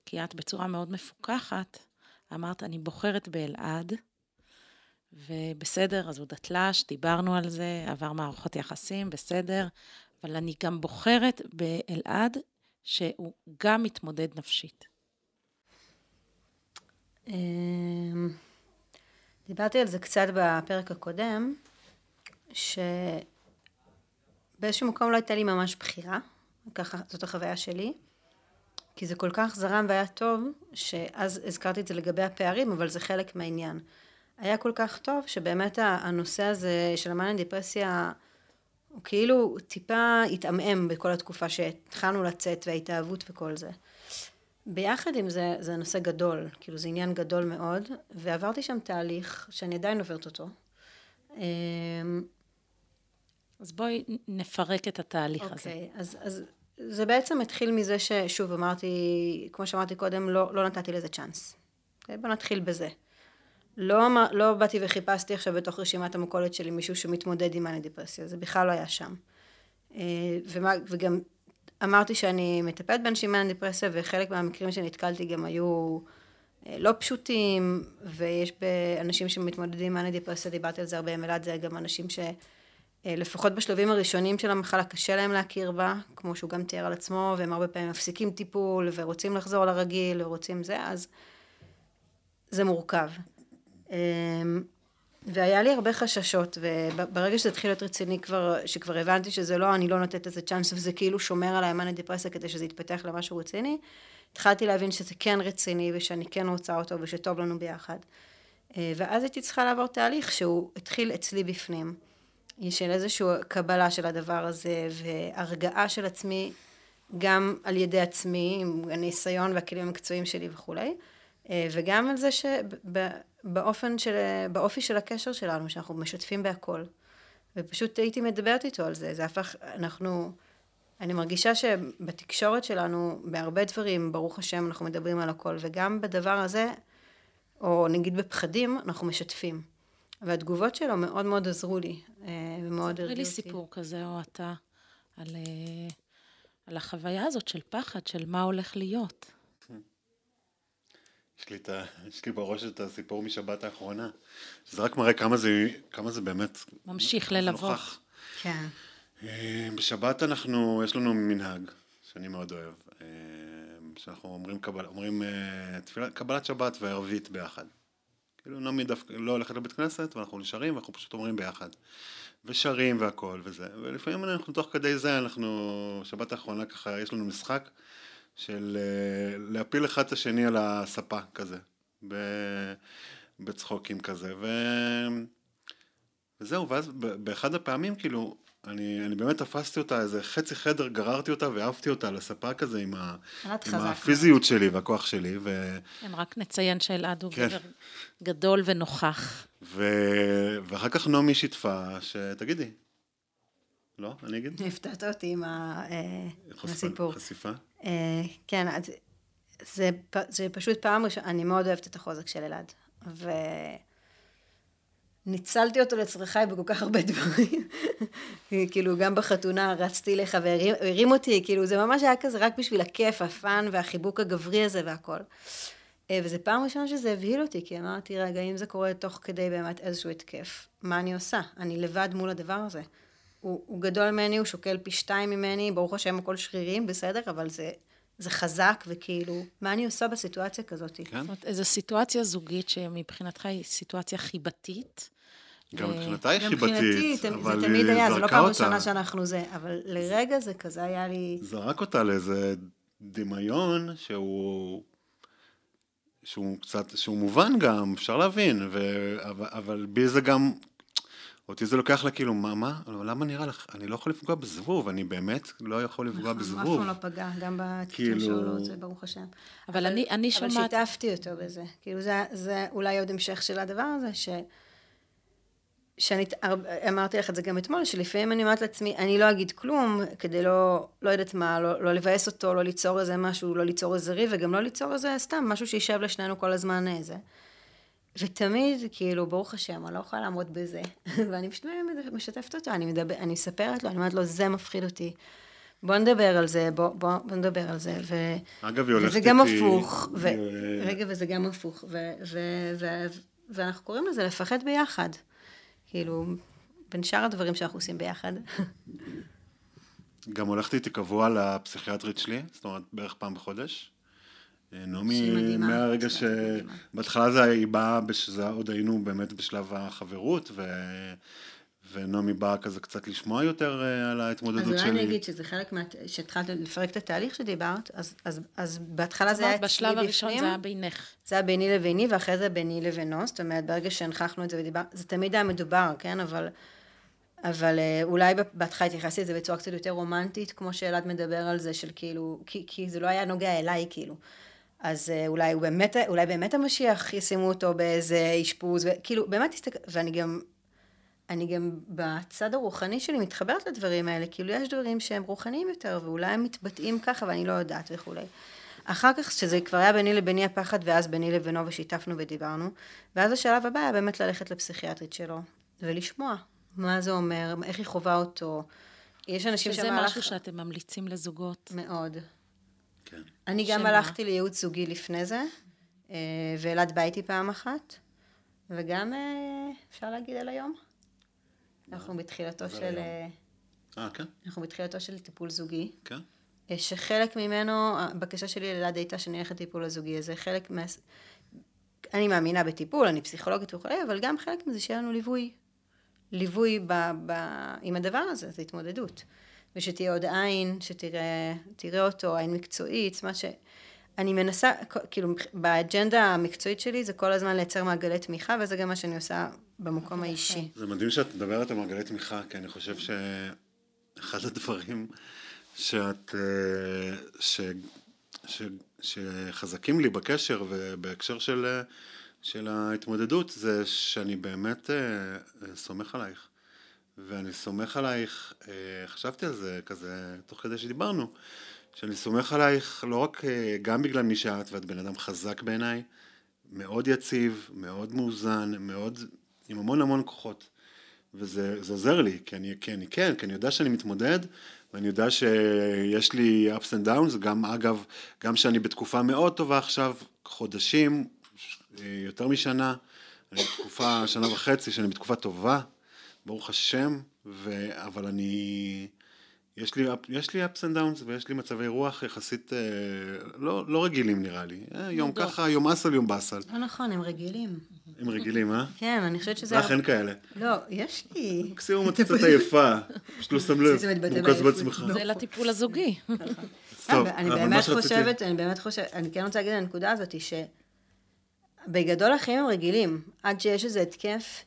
כי את בצורה מאוד מפוקחת אמרת, אני בוחרת באלעד, ובסדר, אז הוא דתל"ש, דיברנו על זה, עבר מערכות יחסים, בסדר, אבל אני גם בוחרת באלעד, שהוא גם מתמודד נפשית. דיברתי על זה קצת בפרק הקודם, שבאיזשהו מקום לא הייתה לי ממש בחירה, ככה זאת החוויה שלי, כי זה כל כך זרם והיה טוב, שאז הזכרתי את זה לגבי הפערים, אבל זה חלק מהעניין. היה כל כך טוב, שבאמת הנושא הזה של המאניה דיפרסיה, הוא כאילו טיפה התעמעם בכל התקופה שהתחלנו לצאת וההתאהבות וכל זה. ביחד עם זה, זה נושא גדול, כאילו זה עניין גדול מאוד, ועברתי שם תהליך שאני עדיין עוברת אותו. אמ, אז בואי נפרק את התהליך okay, הזה. אוקיי, אז, אז זה בעצם התחיל מזה ששוב אמרתי, כמו שאמרתי קודם, לא, לא נתתי לזה צ'אנס. Okay, אוקיי, בוא נתחיל בזה. לא, לא באתי וחיפשתי עכשיו בתוך רשימת המכולת שלי מישהו שמתמודד עם מאניה דיפרסיה, זה בכלל לא היה שם. אה, ומה, וגם אמרתי שאני מטפלת באנשים עם דיפרסיה, וחלק מהמקרים שנתקלתי גם היו אה, לא פשוטים, ויש אנשים שמתמודדים עם דיפרסיה, דיברתי על זה הרבה עם אלעד, זה גם אנשים שלפחות בשלבים הראשונים של המחלה קשה להם להכיר בה, כמו שהוא גם תיאר על עצמו, והם הרבה פעמים מפסיקים טיפול, ורוצים לחזור לרגיל, ורוצים זה, אז זה מורכב. והיה לי הרבה חששות, וברגע שזה התחיל להיות רציני כבר, שכבר הבנתי שזה לא, אני לא נותנת איזה צ'אנס, וזה כאילו שומר עליי מאניה דיפרסיה כדי שזה יתפתח למשהו רציני, התחלתי להבין שזה כן רציני, ושאני כן רוצה אותו, ושטוב לנו ביחד. אה, ואז הייתי צריכה לעבור תהליך שהוא התחיל אצלי בפנים, של איזושהי קבלה של הדבר הזה, והרגעה של עצמי, גם על ידי עצמי, עם הניסיון והכלים המקצועיים שלי וכולי, אה, וגם על זה שבאופן של, באופי של הקשר שלנו, שאנחנו משתפים בהכל. ופשוט הייתי מדברת איתו על זה, זה הפך, אנחנו, אני מרגישה שבתקשורת שלנו, בהרבה דברים, ברוך השם, אנחנו מדברים על הכל, וגם בדבר הזה, או נגיד בפחדים, אנחנו משתפים. והתגובות שלו מאוד מאוד עזרו לי, אה, ומאוד הרגיעו אותי. לי סיפור כזה, או אתה, על, אה, על החוויה הזאת של פחד, של מה הולך להיות. יש לי, את ה, יש לי בראש את הסיפור משבת האחרונה, שזה רק מראה כמה זה, כמה זה באמת... ממשיך ללוות. כן. אה, בשבת אנחנו, יש לנו מנהג, שאני מאוד אוהב, אה, שאנחנו אומרים, קבל, אומרים אה, תפילה, קבלת שבת וערבית ביחד. כאילו נעמי דווקא לא הולכת לבית כנסת, ואנחנו נשארים, ואנחנו פשוט אומרים ביחד. ושרים והכל וזה, ולפעמים אנחנו תוך כדי זה, אנחנו, שבת האחרונה ככה, יש לנו משחק. של אה, להפיל אחד את השני על הספה כזה, בצחוקים כזה, ו... וזהו, ואז באחד הפעמים כאילו, אני, אני באמת תפסתי אותה איזה חצי חדר, גררתי אותה והעפתי אותה על הספה כזה עם, ה, עם הפיזיות שלי והכוח שלי. ו... כן, רק נציין שאלעד הוא כן. גבר גדול ונוכח. ו... ואחר כך נעמי שיתפה, שתגידי, לא? אני אגיד? הפתעת אותי עם אה, הסיפור. חשיפה? אה, כן, אז זה, זה פשוט פעם ראשונה, אני מאוד אוהבת את החוזק של אלעד. וניצלתי אותו לצרכיי בכל כך הרבה דברים. <laughs> כאילו, גם בחתונה רצתי לך והרים אותי, כאילו, זה ממש היה כזה רק בשביל הכיף, הפאן והחיבוק הגברי הזה והכל. אה, וזו פעם ראשונה שזה הבהיל אותי, כי אמרתי, רגע, אם זה קורה תוך כדי באמת איזשהו התקף, מה אני עושה? אני לבד מול הדבר הזה. הוא, הוא גדול ממני, הוא שוקל פי שתיים ממני, ברוך השם הכל שרירים, בסדר, אבל זה, זה חזק, וכאילו, מה אני עושה בסיטואציה כזאת? כן. זאת אומרת, איזו סיטואציה זוגית שמבחינתך היא סיטואציה חיבתית. גם מבחינתה היא חיבתית, אבל זה תמיד היה, זה לא פעם ראשונה שאנחנו זה, אבל לרגע זה כזה היה לי... זרק אותה לאיזה דמיון שהוא... שהוא קצת, שהוא מובן גם, אפשר להבין, ו... אבל, אבל בי זה גם אותי זה לוקח לה כאילו, מה, מה, למה נראה לך, אני לא יכול לפגוע בזבוב, אני באמת לא יכול לפגוע נכון, בזבוב. אף פעם לא פגע, גם בתיקים כאילו... שלו, לא זה ברוך השם. אבל אני, אני שומעת... אבל שיתפתי אותו בזה. כאילו זה, זה אולי עוד המשך של הדבר הזה, ש... שאני אמרתי לך את זה גם אתמול, שלפעמים אני אומרת לעצמי, אני לא אגיד כלום, כדי לא, לא יודעת מה, לא, לא לבאס אותו, לא ליצור איזה משהו, לא ליצור איזה ריב, וגם לא ליצור איזה סתם, משהו שישב לשנינו כל הזמן איזה. אה, ותמיד, כאילו, ברוך השם, אני לא יכולה לעמוד בזה. <laughs> ואני פשוט משתפת אותו, אני, מדבר, אני מספרת לו, אני אומרת לו, זה מפחיד אותי. בוא נדבר על זה, בוא, בוא, בוא נדבר על זה. ו... אגב, היא הולכת איתי... וזה גם הפוך. ו... רגע, וזה גם הפוך. ו... ו... ו... ואנחנו קוראים לזה לפחד ביחד. כאילו, בין שאר הדברים שאנחנו עושים ביחד. <laughs> גם הולכת איתי קבוע לפסיכיאטרית שלי, זאת אומרת, בערך פעם בחודש. נעמי, מהרגע שבהתחלה זה היא באה, שזה עוד היינו באמת בשלב החברות, ו... ונעמי באה כזה קצת לשמוע יותר אה, על ההתמודדות שלי. אז אולי אני אגיד שזה חלק מה... שהתחלת לפרק את התהליך שדיברת, אז, אז, אז בהתחלה זה היה אצלי בפנים. בשלב הראשון זה היה בינך. זה היה ביני לביני, ואחרי זה ביני לבינו, זאת אומרת, ברגע שהנכחנו את זה ודיברנו, זה תמיד היה מדובר, כן? אבל... אבל אה, אולי בהתחלה התייחסתי לזה בצורה קצת יותר רומנטית, כמו שאלעד מדבר על זה, של כאילו, כי, כי זה לא היה נוגע אליי, כאילו. אז אה, אולי הוא באמת, אולי באמת המשיח ישימו אותו באיזה אשפוז, וכאילו, באמת תסתכל, ואני גם, אני גם בצד הרוחני שלי מתחברת לדברים האלה, כאילו יש דברים שהם רוחניים יותר, ואולי הם מתבטאים ככה ואני לא יודעת וכולי. אחר כך, שזה כבר היה ביני לביני הפחד, ואז ביני לבינו ושיתפנו ודיברנו, ואז השלב הבא היה באמת ללכת לפסיכיאטרית שלו, ולשמוע מה זה אומר, איך היא חווה אותו. יש אנשים שזה משהו שאתם ממליצים לזוגות. מאוד. אני גם שמה? הלכתי לייעוץ זוגי לפני זה, אה, ואלעד בא איתי פעם אחת, וגם אה, אפשר להגיד על היום. אנחנו בתחילתו זה של... אה, אה, כן? אנחנו בתחילתו של טיפול זוגי. כן? אה, שחלק ממנו, הבקשה שלי לאלעד הייתה שאני אלך לטיפול הזוגי הזה, חלק מה... אני מאמינה בטיפול, אני פסיכולוגית וכולי, אבל גם חלק מזה שיהיה לנו ליווי. ליווי ב, ב, עם הדבר הזה, זו התמודדות. ושתהיה עוד עין, שתראה תראה אותו, עין מקצועית, זאת אומרת שאני מנסה, כאילו באג'נדה המקצועית שלי זה כל הזמן לייצר מעגלי תמיכה, וזה גם מה שאני עושה במקום האישי. זה מדהים שאת מדברת על מעגלי תמיכה, כי אני חושב שאחד הדברים שאת, אה, ש, ש, שחזקים לי בקשר ובהקשר של, אה, של ההתמודדות, זה שאני באמת אה, סומך עלייך. ואני סומך עלייך, חשבתי על זה כזה תוך כדי שדיברנו, שאני סומך עלייך לא רק גם בגלל מי שאת, ואת בן אדם חזק בעיניי, מאוד יציב, מאוד מאוזן, מאוד עם המון המון כוחות. וזה עוזר לי, כי אני, כי אני כן, כי אני יודע שאני מתמודד, ואני יודע שיש לי ups and downs, גם אגב, גם שאני בתקופה מאוד טובה עכשיו, חודשים, יותר משנה, אני בתקופה, שנה וחצי, שאני בתקופה טובה, ברוך השם, ו... אבל אני... יש לי, יש לי ups and downs ויש לי מצבי רוח יחסית אה, לא, לא רגילים נראה לי. אה, יום ככה, יום אסל, יום באסל. לא נכון, הם רגילים. הם רגילים, אה? כן, אני חושבת שזה... לך אין כאלה. לא, יש לי. מקסימום את קצת עייפה, פשוט לא שם לב, מורכז בעצמך. זה לטיפול הזוגי. טוב, אני אבל באמת חושבת, אני באמת חושבת, אני כן רוצה להגיד על הנקודה הזאת, שבגדול החיים הם רגילים, עד שיש איזה התקף,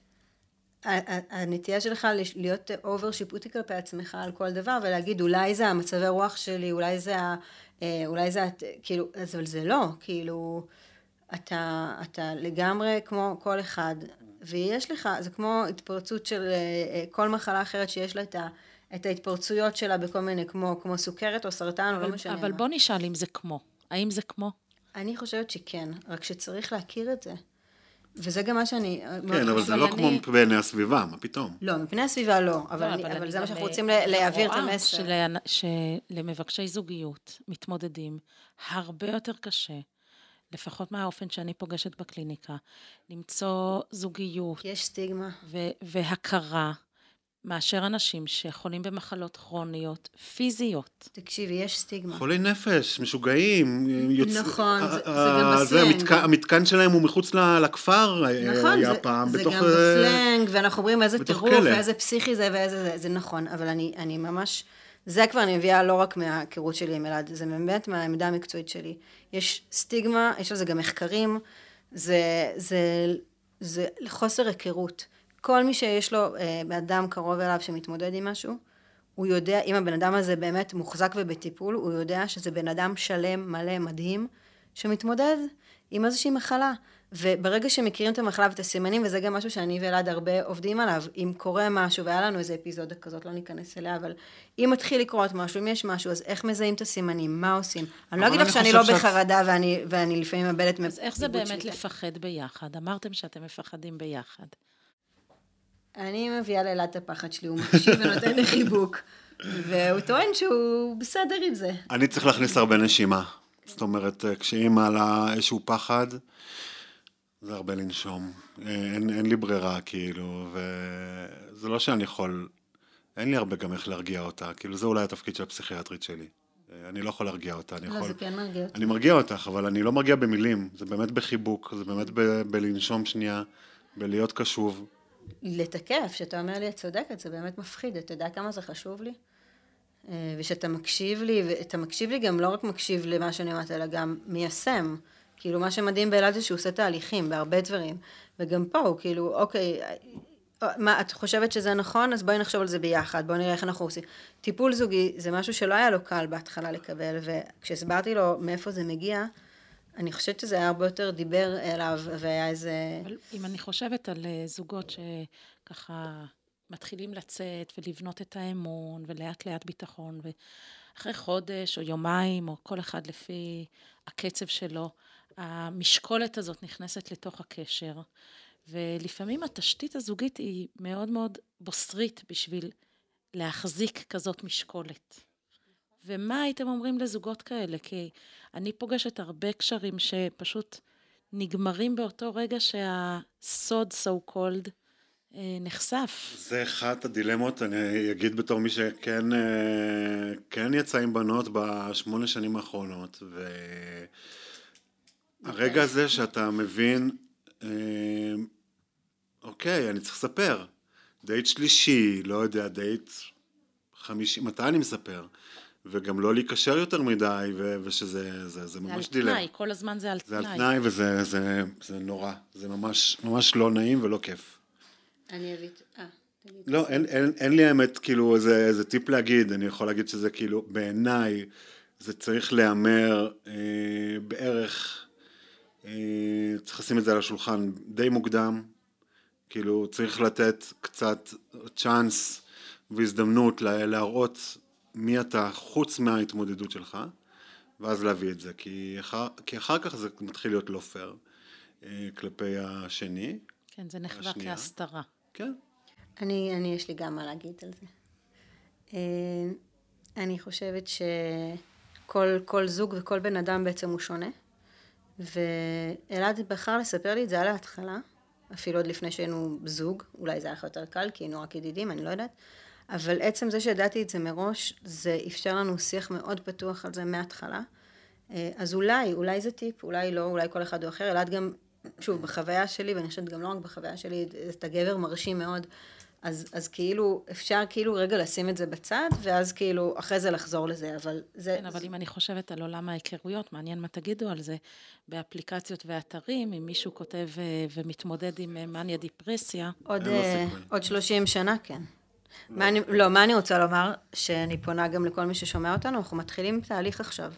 הנטייה שלך להיות אובר שיפוטי כלפי עצמך על כל דבר, ולהגיד אולי זה המצבי רוח שלי, אולי זה ה... אה, אולי זה, כאילו, אבל זה לא, כאילו, אתה, אתה לגמרי כמו כל אחד, ויש לך, זה כמו התפרצות של אה, אה, כל מחלה אחרת שיש לה את, ה, את ההתפרצויות שלה בכל מיני, כמו, כמו סוכרת או סרטן, או לא אבל- משנה אבל מה. בוא נשאל אם זה כמו. האם זה כמו? אני חושבת שכן, רק שצריך להכיר את זה. וזה גם מה שאני... מאוד כן, אבל. זה לא אני- כמו בעיני הסביבה, מה פתאום? לא, מפני הסביבה לא, אבל, לא, אני, אבל, אני זה מה גם, שאנחנו אה, רוצים להעביר את המסר. של- שלמבקשי זוגיות, מתמודדים, הרבה יותר קשה, לפחות מהאופן שאני פוגשת בקליניקה, למצוא זוגיות יש סטיגמה. ו- והכרה, מאשר אנשים שחולים במחלות כרוניות, פיזיות. תקשיבי, יש סטיגמה. חולי נפש, משוגעים, יוצ- נכון, ה- זה- זה ה- גם זה, בסלנג. המתקן- המתקן שלהם הוא מחוץ לכפר, אה, נכון, היה זה, פעם, זה בתוך... גם אה, בסלנג, ואנחנו אומרים איזה טירוף. ואיזה פסיכי זה ואיזה זה, זה נכון, אבל אני, אני ממש, זה כבר אני מביאה לא רק מההיכרות שלי עם אלעד, זה באמת מהעמדה המקצועית שלי. יש סטיגמה, יש על זה גם מחקרים, זה, זה, זה חוסר היכרות. כל מי שיש לו אה, אדם קרוב אליו שמתמודד עם משהו, הוא יודע, אם הבן אדם הזה באמת מוחזק ובטיפול, הוא יודע שזה בן אדם שלם, מלא, מדהים, שמתמודד עם איזושהי מחלה. וברגע שמכירים את המחלה ואת הסימנים, וזה גם משהו שאני ואלעד הרבה עובדים עליו, אם קורה משהו, והיה לנו איזה אפיזודה כזאת, לא ניכנס אליה, אבל אם מתחיל לקרות משהו, אם יש משהו, אז איך מזהים את הסימנים, מה עושים? אני לא אגיד לך אני שאני לא שאת- בחרדה ואני, ואני לפעמים מאבדת אז איך זה באמת שליטה. לפחד ביחד? אמרתם שאתם מפחדים ביחד. אני מביאה לאלעד את הפחד שלי, הוא מקשיב ונותן לי חיבוק, והוא טוען שהוא בסדר עם זה. אני צריך להכניס הרבה נשימה. זאת אומרת, אה, כשאם מעלה איזשהו פחד, זה הרבה לנשום. אה, אין, אין לי ברירה, כאילו, וזה לא שאני יכול... אין לי הרבה גם איך להרגיע אותה. כאילו, זה אולי התפקיד של הפסיכיאטרית שלי. אה, אני לא יכול להרגיע אותה, אני לא, יכול... זה כן מרגיע אותי. אני מרגיע אותך, אבל אני לא מרגיע במילים. זה באמת בחיבוק, זה באמת ב- בלנשום שנייה, בלהיות קשוב. לתקף, שאתה אומר לי, את צודקת, זה באמת מפחיד, אתה יודע כמה זה חשוב לי? אה, ושאתה מקשיב לי, ואתה מקשיב לי גם לא רק מקשיב למה שאני אומרת, אלא גם מיישם. כאילו, מה שמדהים באלעד זה שהוא עושה תהליכים בהרבה דברים. וגם פה הוא כאילו, אוקיי, אה, מה, את חושבת שזה נכון? אז בואי נחשוב על זה ביחד, בואי נראה איך אנחנו עושים. טיפול זוגי זה משהו שלא היה לו קל בהתחלה לקבל, וכשהסברתי לו מאיפה זה מגיע, אני חושבת שזה היה הרבה יותר דיבר אליו, והיה איזה... אבל אם אני חושבת על אה, זוגות שככה מתחילים לצאת ולבנות את האמון ולאט לאט ביטחון, ואחרי חודש או יומיים, או כל אחד לפי הקצב שלו, המשקולת הזאת נכנסת לתוך הקשר, ולפעמים התשתית הזוגית היא מאוד מאוד בוסרית בשביל להחזיק כזאת משקולת. ומה הייתם אומרים לזוגות כאלה? כי אני פוגשת הרבה קשרים שפשוט נגמרים באותו רגע שהסוד, so called, אה, נחשף. זה אחת הדילמות, אני אגיד בתור מי שכן אה, כן יצא עם בנות בשמונה שנים האחרונות, והרגע הזה שאתה מבין, אה, אוקיי, אני צריך לספר. דייט שלישי, לא יודע, דייט חמישי, מתי אני מספר? וגם לא להיקשר יותר מדי, ו- ושזה זה, זה ממש דילמה. זה על תנאי, כל הזמן זה על זה תנאי. על תנאי וזה זה, זה נורא, זה ממש, ממש לא נעים ולא כיף. אני אביא... אה. לא, אין, אין, אין לי האמת כאילו איזה, איזה טיפ להגיד, אני יכול להגיד שזה כאילו, בעיניי זה צריך להיאמר אה, בערך, אה, צריך לשים את זה על השולחן די מוקדם, כאילו צריך לתת קצת צ'אנס והזדמנות לה, להראות מי אתה חוץ מההתמודדות שלך, ואז להביא את זה, כי אחר, כי אחר כך זה מתחיל להיות לא פייר אה, כלפי השני. כן, זה נחווה. כהסתרה. כן. אני, אני, יש לי גם מה להגיד על זה. אה, אני חושבת שכל כל זוג וכל בן אדם בעצם הוא שונה. ואלעד בחר לספר לי את זה על ההתחלה, אפילו עוד לפני שהיינו זוג, אולי זה היה לך יותר קל, כי היינו רק ידידים, אני לא יודעת. אבל עצם זה שידעתי את זה מראש, זה אפשר לנו שיח מאוד פתוח על זה מההתחלה. אה, אז אולי, אולי זה טיפ, אולי לא, אולי כל אחד הוא אחר. אלעד גם, שוב, בחוויה שלי, ואני חושבת גם לא רק בחוויה שלי, אתה גבר מרשים מאוד, אז, אז כאילו, אפשר כאילו רגע לשים את זה בצד, ואז כאילו, אחרי זה לחזור לזה, אבל זה... כן, אבל אם אני חושבת על עולם ההיכרויות, מעניין מה תגידו על זה, באפליקציות ואתרים, אם מישהו כותב אה, ומתמודד עם אה, מניה דיפרסיה, עוד. עוד 30 שנה, כן. מה אני, לא, מה אני רוצה לומר? שאני פונה גם לכל מי ששומע אותנו, אנחנו מתחילים תהליך עכשיו.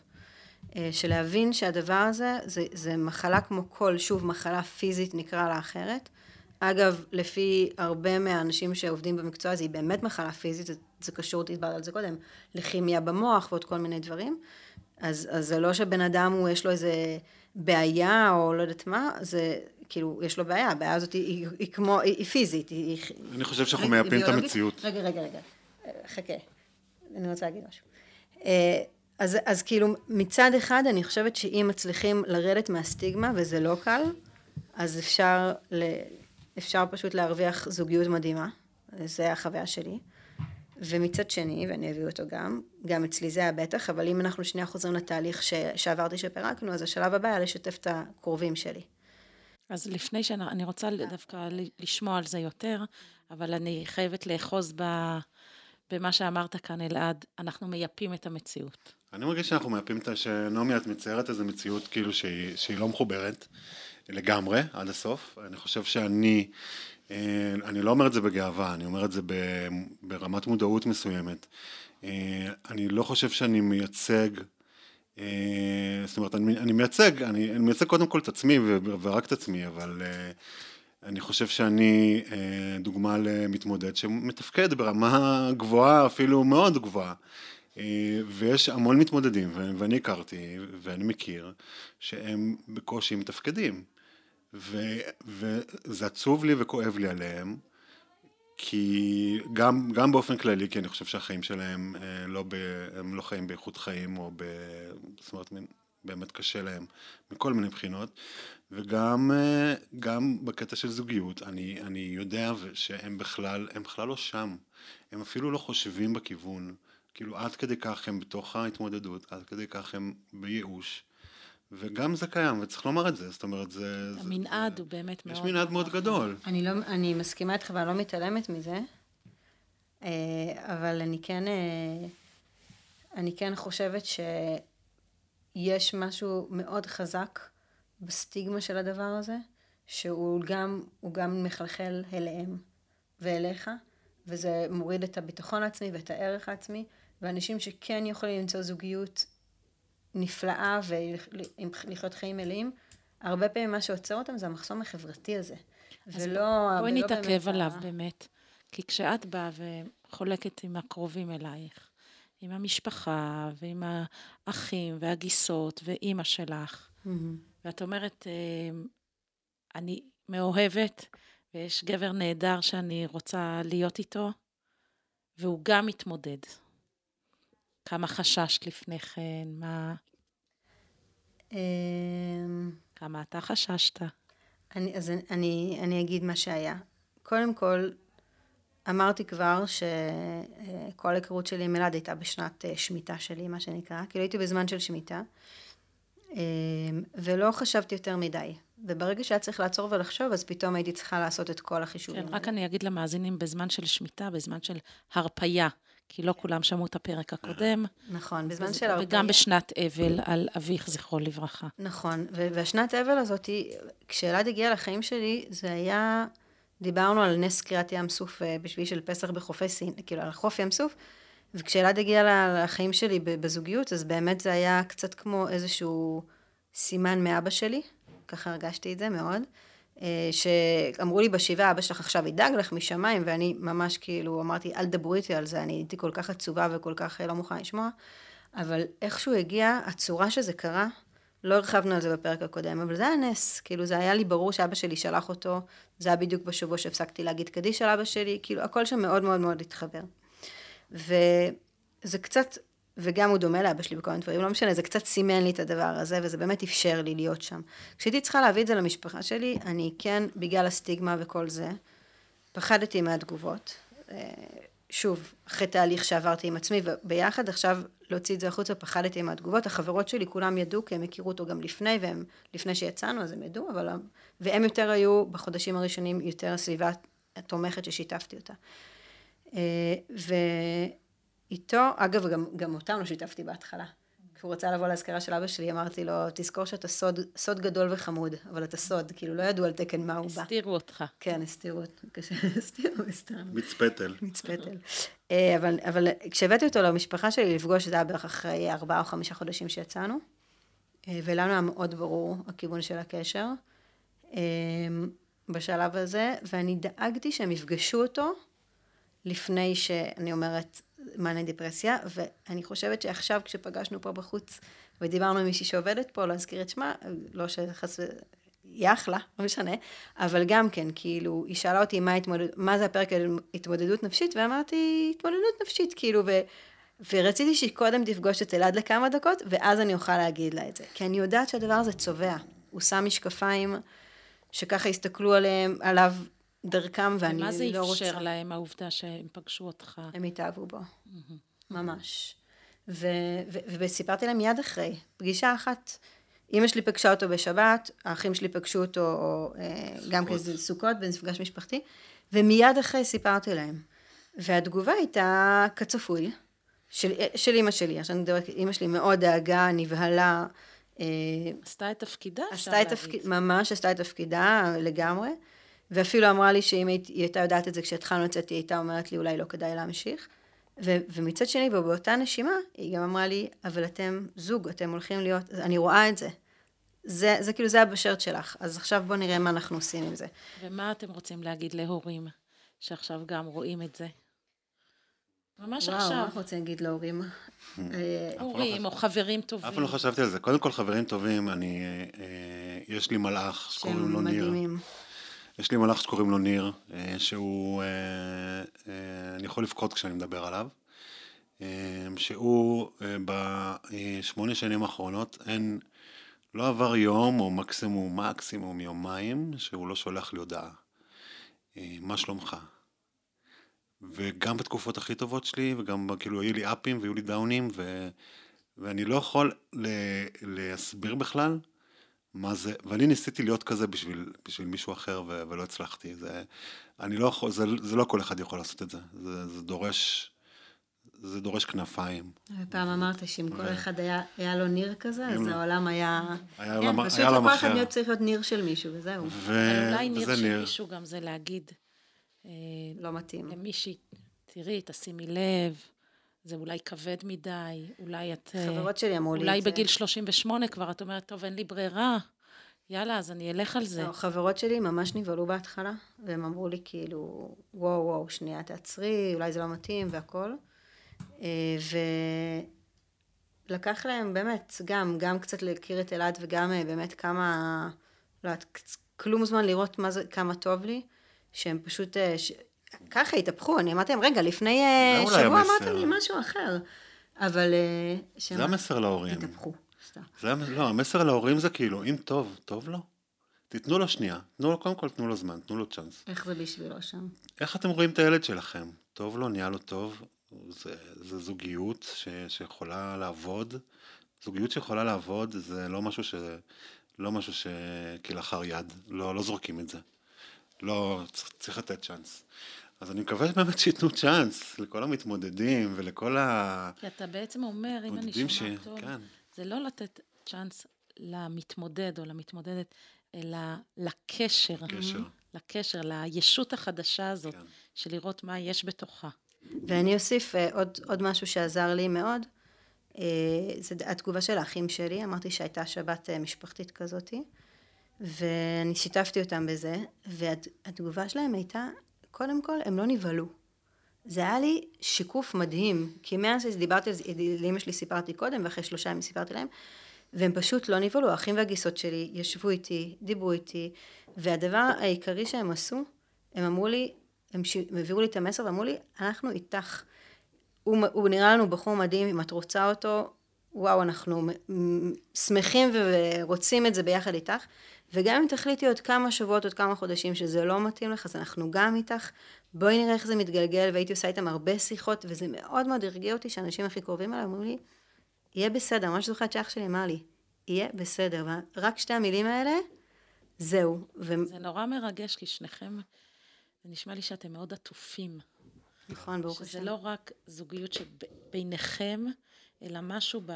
אה, של להבין שהדבר הזה, זה, זה מחלה כמו כל, שוב, מחלה פיזית נקרא לה אחרת. אגב, לפי הרבה מהאנשים שעובדים במקצוע הזה, היא באמת מחלה פיזית, זה, זה קשור, דיברתי על זה קודם, לכימיה במוח ועוד כל מיני דברים. אז, אז זה לא שבן אדם, הוא, יש לו איזה בעיה או לא יודעת מה, זה כאילו, יש לו בעיה, הבעיה הזאת היא, היא, היא כמו, היא, היא פיזית, היא... אני חושב שאנחנו מייפים את? המציאות. רגע, רגע, רגע, חכה, אני רוצה להגיד משהו. אה, אז, אז כאילו, מצד אחד, אני חושבת שאם מצליחים לרדת מהסטיגמה, וזה לא קל, אז אפשר, ל, אפשר פשוט להרוויח זוגיות מדהימה, זה החוויה שלי. ומצד שני, ואני אביא אותו גם, גם אצלי זה היה בטח, אבל אם אנחנו שנייה חוזרים לתהליך ש, שעברתי שפירקנו, אז השלב הבא היה לשתף את הקרובים שלי. אז לפני שאני אני רוצה דווקא ל- לשמוע על זה יותר, אבל אני חייבת לאחוז ב, במה שאמרת כאן, אלעד, אנחנו מייפים את המציאות. אני מרגיש שאנחנו מייפים את ה... שנעמי, את מציירת איזו מציאות כאילו שהיא, שהיא לא מחוברת לגמרי, עד הסוף. אני חושב שאני, אה, אני לא אומר את זה בגאווה, אני אומר את זה ברמת מודעות מסוימת. אה, אני לא חושב שאני מייצג, זאת אומרת, אני, אני מייצג, אני, אני מייצג קודם כל את עצמי ורק את עצמי, אבל... אה, אני חושב שאני אה, דוגמה למתמודד שמתפקד ברמה גבוהה, אפילו מאוד גבוהה. אה, ויש המון מתמודדים, ואני הכרתי ואני מכיר, שהם בקושי מתפקדים. ו- וזה עצוב לי וכואב לי עליהם, כי גם, גם באופן כללי, כי אני חושב שהחיים שלהם אה, לא ב, הם לא חיים באיכות חיים, או ב... זאת אומרת, באמת קשה להם מכל מיני בחינות, וגם אה, גם בקטע של זוגיות, אני, אני יודע שהם בכלל, הם בכלל לא שם, הם אפילו לא חושבים בכיוון, כאילו עד כדי כך הם בתוך ההתמודדות, עד כדי כך הם בייאוש, וגם זה קיים, וצריך לומר את זה, זאת אומרת, זה... המנעד זה- הוא באמת מאוד... יש מנעד מאוד גדול. אני, לא, אני מסכימה איתך ואני לא מתעלמת מזה, אה, אבל אני כן, אה, אני כן חושבת שיש משהו מאוד חזק בסטיגמה של הדבר הזה, שהוא גם, הוא גם מחלחל אליהם ואליך, וזה מוריד את הביטחון העצמי ואת הערך העצמי, ואנשים שכן יכולים למצוא זוגיות נפלאה ולחיות חיים מלאים, הרבה פעמים מה שעוצר אותם זה המחסום החברתי הזה. ולא... בואי נתעכב עליו באמת. כי כשאת באה וחולקת עם הקרובים אלייך, עם המשפחה ועם האחים והגיסות ואימא שלך, מהמם. ואת אומרת, אה, אני מאוהבת, ויש גבר נהדר שאני רוצה להיות איתו, והוא גם מתמודד. כמה חששת לפני כן, מה... אמ, כמה אתה חששת. אני, אז אני, אני אגיד מה שהיה. קודם כל, אמרתי כבר שכל ההיכרות שלי עם אלעד הייתה בשנת אה, שמיטה שלי, מה שנקרא. כאילו הייתי בזמן של שמיטה, אה, ולא חשבתי יותר מדי. וברגע שהיה צריך לעצור ולחשוב, אז פתאום הייתי צריכה לעשות את כל החישובים. כן, רק אני אגיד למאזינים, בזמן של שמיטה, בזמן של הרפייה, כי לא כולם שמעו את הפרק הקודם. נכון, בזמן של הרפייה. וגם בשנת אבל על אביך, זכרו לברכה. נכון, והשנת אבל הזאת, כשאלעד הגיע לחיים שלי, זה היה, דיברנו על נס קריעת ים סוף אה, בשביל של פסח בחופי סין, כאילו על חוף ים סוף, וכשאלעד הגיע לחיים שלי בזוגיות, אז באמת זה היה קצת כמו איזשהו סימן מאבא שלי, ככה הרגשתי את זה מאוד. אה, שאמרו לי בשבעה, אבא שלך עכשיו ידאג לך משמיים, ואני ממש כאילו אמרתי, אל תדברו איתי על זה, אני הייתי כל כך עצובה וכל כך אה, לא מוכנה לשמוע, אבל איכשהו הגיע, הצורה שזה קרה, לא הרחבנו על זה בפרק הקודם, אבל זה היה נס, כאילו זה היה לי ברור שאבא שלי שלח אותו, זה היה בדיוק בשבוע שהפסקתי להגיד קדיש על אבא שלי, כאילו הכל שם מאוד מאוד מאוד התחבר. וזה קצת וגם הוא דומה לאבא שלי בכל מיני דברים, לא משנה, זה קצת סימן לי את הדבר הזה, וזה באמת אפשר לי להיות שם. כשהייתי צריכה להביא את זה למשפחה שלי, אני כן, בגלל הסטיגמה וכל זה, פחדתי מהתגובות. אה, שוב, אחרי תהליך שעברתי עם עצמי, וביחד עכשיו להוציא את זה החוצה, פחדתי מהתגובות. החברות שלי, כולם ידעו, כי הם הכירו אותו גם לפני, והם, לפני שיצאנו, אז הם ידעו, אבל... והם יותר היו, בחודשים הראשונים, יותר הסביבה התומכת ששיתפתי אותה. אה, ו... איתו, אגב, גם, גם אותם לא שיתפתי בהתחלה. כשהוא רצה לבוא לאזכרה של אבא שלי, אמרתי לו, תזכור שאתה סוד, סוד גדול וחמוד, אבל אתה סוד, כאילו לא ידעו על תקן מה הוא בא. הסתירו אותך. כן, הסתירו, הסתירו, הסתירו. מצפתל. מצפתל. אה, אבל, אבל כשהבאתי אותו למשפחה שלי לפגוש, זה היה בערך אחרי ארבעה או חמישה חודשים שיצאנו, אה, ולנו היה מאוד ברור הכיוון של הקשר אה, בשלב הזה, ואני דאגתי שהם יפגשו אותו לפני שאני אומרת, מאניה דיפרסיה, ואני חושבת שעכשיו כשפגשנו פה בחוץ ודיברנו עם מישהי שעובדת פה, לא אזכיר את שמה, לא שחס ו... היא אחלה, לא משנה, אבל גם כן, כאילו, היא שאלה אותי מה, התמודד... מה זה הפרק על התמודדות נפשית, ואמרתי, התמודדות נפשית, כאילו, ו... ורציתי שהיא קודם תפגוש את אלעד לכמה דקות, ואז אני אוכל להגיד לה את זה. כי אני יודעת שהדבר הזה צובע. הוא שם משקפיים שככה הסתכלו עליהם, עליו דרכם, ואני לא רוצה... ומה זה אפשר להם, העובדה שהם פגשו אותך? הם התאהבו בו, ממש. ו- ו- וסיפרתי להם מיד אחרי, פגישה אחת. אימא שלי פגשה אותו בשבת, האחים שלי פגשו אותו או, אה, גם כזה סוכות, במפגש משפחתי, ומיד אחרי סיפרתי להם. והתגובה הייתה כצפוי, של, של אימא שלי, עכשיו אני מדברת, אימא שלי מאוד דאגה, נבהלה. אה, עשתה את תפקידה, אפשר להגיד. ממש עשתה את תפקידה לגמרי. ואפילו אמרה לי שאם היא הייתה יודעת את זה כשהתחלנו לצאת, היא הייתה אומרת לי אולי לא כדאי להמשיך. ו- ומצד שני, ובאותה נשימה, היא גם אמרה לי, אבל אתם זוג, אתם הולכים להיות, אני רואה את זה. זה, זה כאילו, זה הבשרת שלך. אז עכשיו בואו נראה מה אנחנו עושים עם זה. ומה אתם רוצים להגיד להורים שעכשיו גם רואים את זה? ממש וואו, עכשיו. וואו, מה אנחנו רוצים להגיד להורים? אה, הורים או חברים טובים. אף פעם לא חשבתי על זה. קודם כל, חברים טובים, אני, אה, יש לי מלאך שקוראים לו ניר. שהם מדהימים. יש לי מלאך שקוראים לו ניר, אה, שהוא, אה, אה, אני יכול לבכות כשאני מדבר עליו, שהוא בשמונה שנים האחרונות, אין, לא עבר יום או מקסימום מקסימום יומיים שהוא לא שולח לי הודעה. מה שלומך? וגם בתקופות הכי טובות שלי, וגם כאילו היו לי אפים והיו לי דאונים, ו, ואני לא יכול להסביר בכלל מה זה, ואני ניסיתי להיות כזה בשביל, בשביל מישהו אחר ו, ולא הצלחתי. זה, אני לא יכול, זה, זה לא כל אחד יכול לעשות את זה. זה, זה דורש, זה דורש כנפיים. פעם אמרת שאם כל אחד היה, היה לו ניר כזה, אז העולם היה... היה עולם אחר. פשוט לכל אחד להיות צריך להיות ניר של מישהו, וזהו. אולי ניר של מישהו גם זה להגיד... אה, לא מתאים. למישהי, תראי, תשימי לב. זה אולי כבד מדי, אולי את... אה, חברות שלי אמרו לי את זה. אולי בגיל 38 כבר את אומרת, טוב, אין לי ברירה. יאללה, אז אני אלך על זה. לא, חברות שלי ממש נבהלו בהתחלה, והם אמרו לי כאילו, וואו, וואו, שנייה, תעצרי, אולי זה לא מתאים והכל. אה, ולקח להם באמת, גם, גם קצת להכיר את אלעד וגם אה, באמת כמה, לא יודעת, כלום זמן לראות מה זה, כמה טוב לי, שהם פשוט, ש... ככה התהפכו, אני אמרתי להם, רגע, לפני אה, שבוע אמרתם לי משהו אחר. אבל... אה, זה המסר להורים. התהפכו. סתם. לא, המסר להורים זה כאילו, אם טוב, טוב לו. תיתנו לו שנייה. תנו לו, קודם כל תנו לו זמן, תנו לו צ'אנס. איך זה בשבילו שם? איך אתם רואים את הילד שלכם? טוב לו, נהיה לו טוב? זה, זה זוגיות ש, שיכולה לעבוד. זוגיות שיכולה לעבוד זה לא משהו ש... לא משהו שכלאחר יד, לא, לא זורקים את זה. לא, צריך לתת צ'אנס. אז אני מקווה באמת שייתנו צ'אנס לכל המתמודדים ולכל ה... כי אתה בעצם אומר, אם אני שומעת ש- טוב, כן. זה לא לתת צ'אנס למתמודד או למתמודדת, אלא לקשר. קשר. לקשר, לישות החדשה הזאת, כן. של לראות מה יש בתוכה. ואני אוסיף אה, עוד, עוד משהו שעזר לי מאוד, אה, זה התגובה של האחים שלי, אמרתי שהייתה שבת אה, משפחתית כזאתי, ואני שיתפתי אותם בזה, והתגובה שלהם הייתה, קודם כל, הם לא נבהלו. זה היה לי שיקוף מדהים, כי מאז שדיברתי על זה, לאמא שלי סיפרתי קודם, ואחרי שלושה ימים סיפרתי להם, והם פשוט לא נבהלו, האחים והגיסות שלי ישבו איתי, דיברו איתי, והדבר העיקרי שהם עשו, הם אמרו לי, הם, ש... הם העבירו לי את המסר ואמרו לי, אנחנו איתך. הוא, הוא נראה לנו בחור מדהים, אם את רוצה אותו, וואו, אנחנו שמחים ורוצים את זה ביחד איתך. וגם אם תחליטי עוד כמה שבועות, עוד כמה חודשים שזה לא מתאים לך, אז אנחנו גם איתך. בואי נראה איך זה מתגלגל, והייתי עושה איתם הרבה שיחות, וזה מאוד מאוד הרגיע אותי שהאנשים הכי קרובים אליי אומרים לי, יהיה בסדר, ממש זוכרת שאח שלי אמר לי, יהיה בסדר, ורק שתי המילים האלה, זהו. ו... זה נורא מרגש, כי שניכם, זה נשמע לי שאתם מאוד עטופים. נכון, ברוך שזה השם. לא רק זוגיות שביניכם, אלא משהו ב,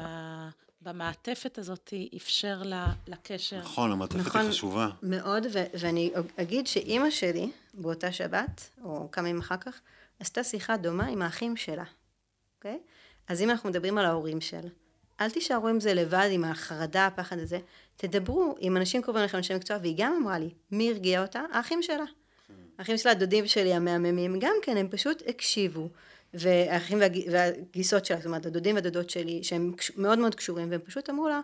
במעטפת הזאת אפשר לה, לקשר. נכון, המעטפת נכון. היא חשובה. מאוד, ו- ואני אגיד שאימא שלי, באותה שבת, או כמה ימים אחר כך, עשתה שיחה דומה עם האחים שלה, אוקיי? אז אם אנחנו מדברים על ההורים של, אל תישארו עם זה לבד, עם החרדה, הפחד הזה, תדברו עם אנשים קרובים לכם, אנשי מקצוע, והיא גם אמרה לי, מי הרגיע אותה? האחים שלה. האחים שלה, הדודים שלי המהממים, גם כן, הם פשוט הקשיבו. והאחים והג... והגיסות שלה, זאת אומרת, הדודים והדודות שלי, שהם מאוד מאוד קשורים, והם פשוט אמרו לה,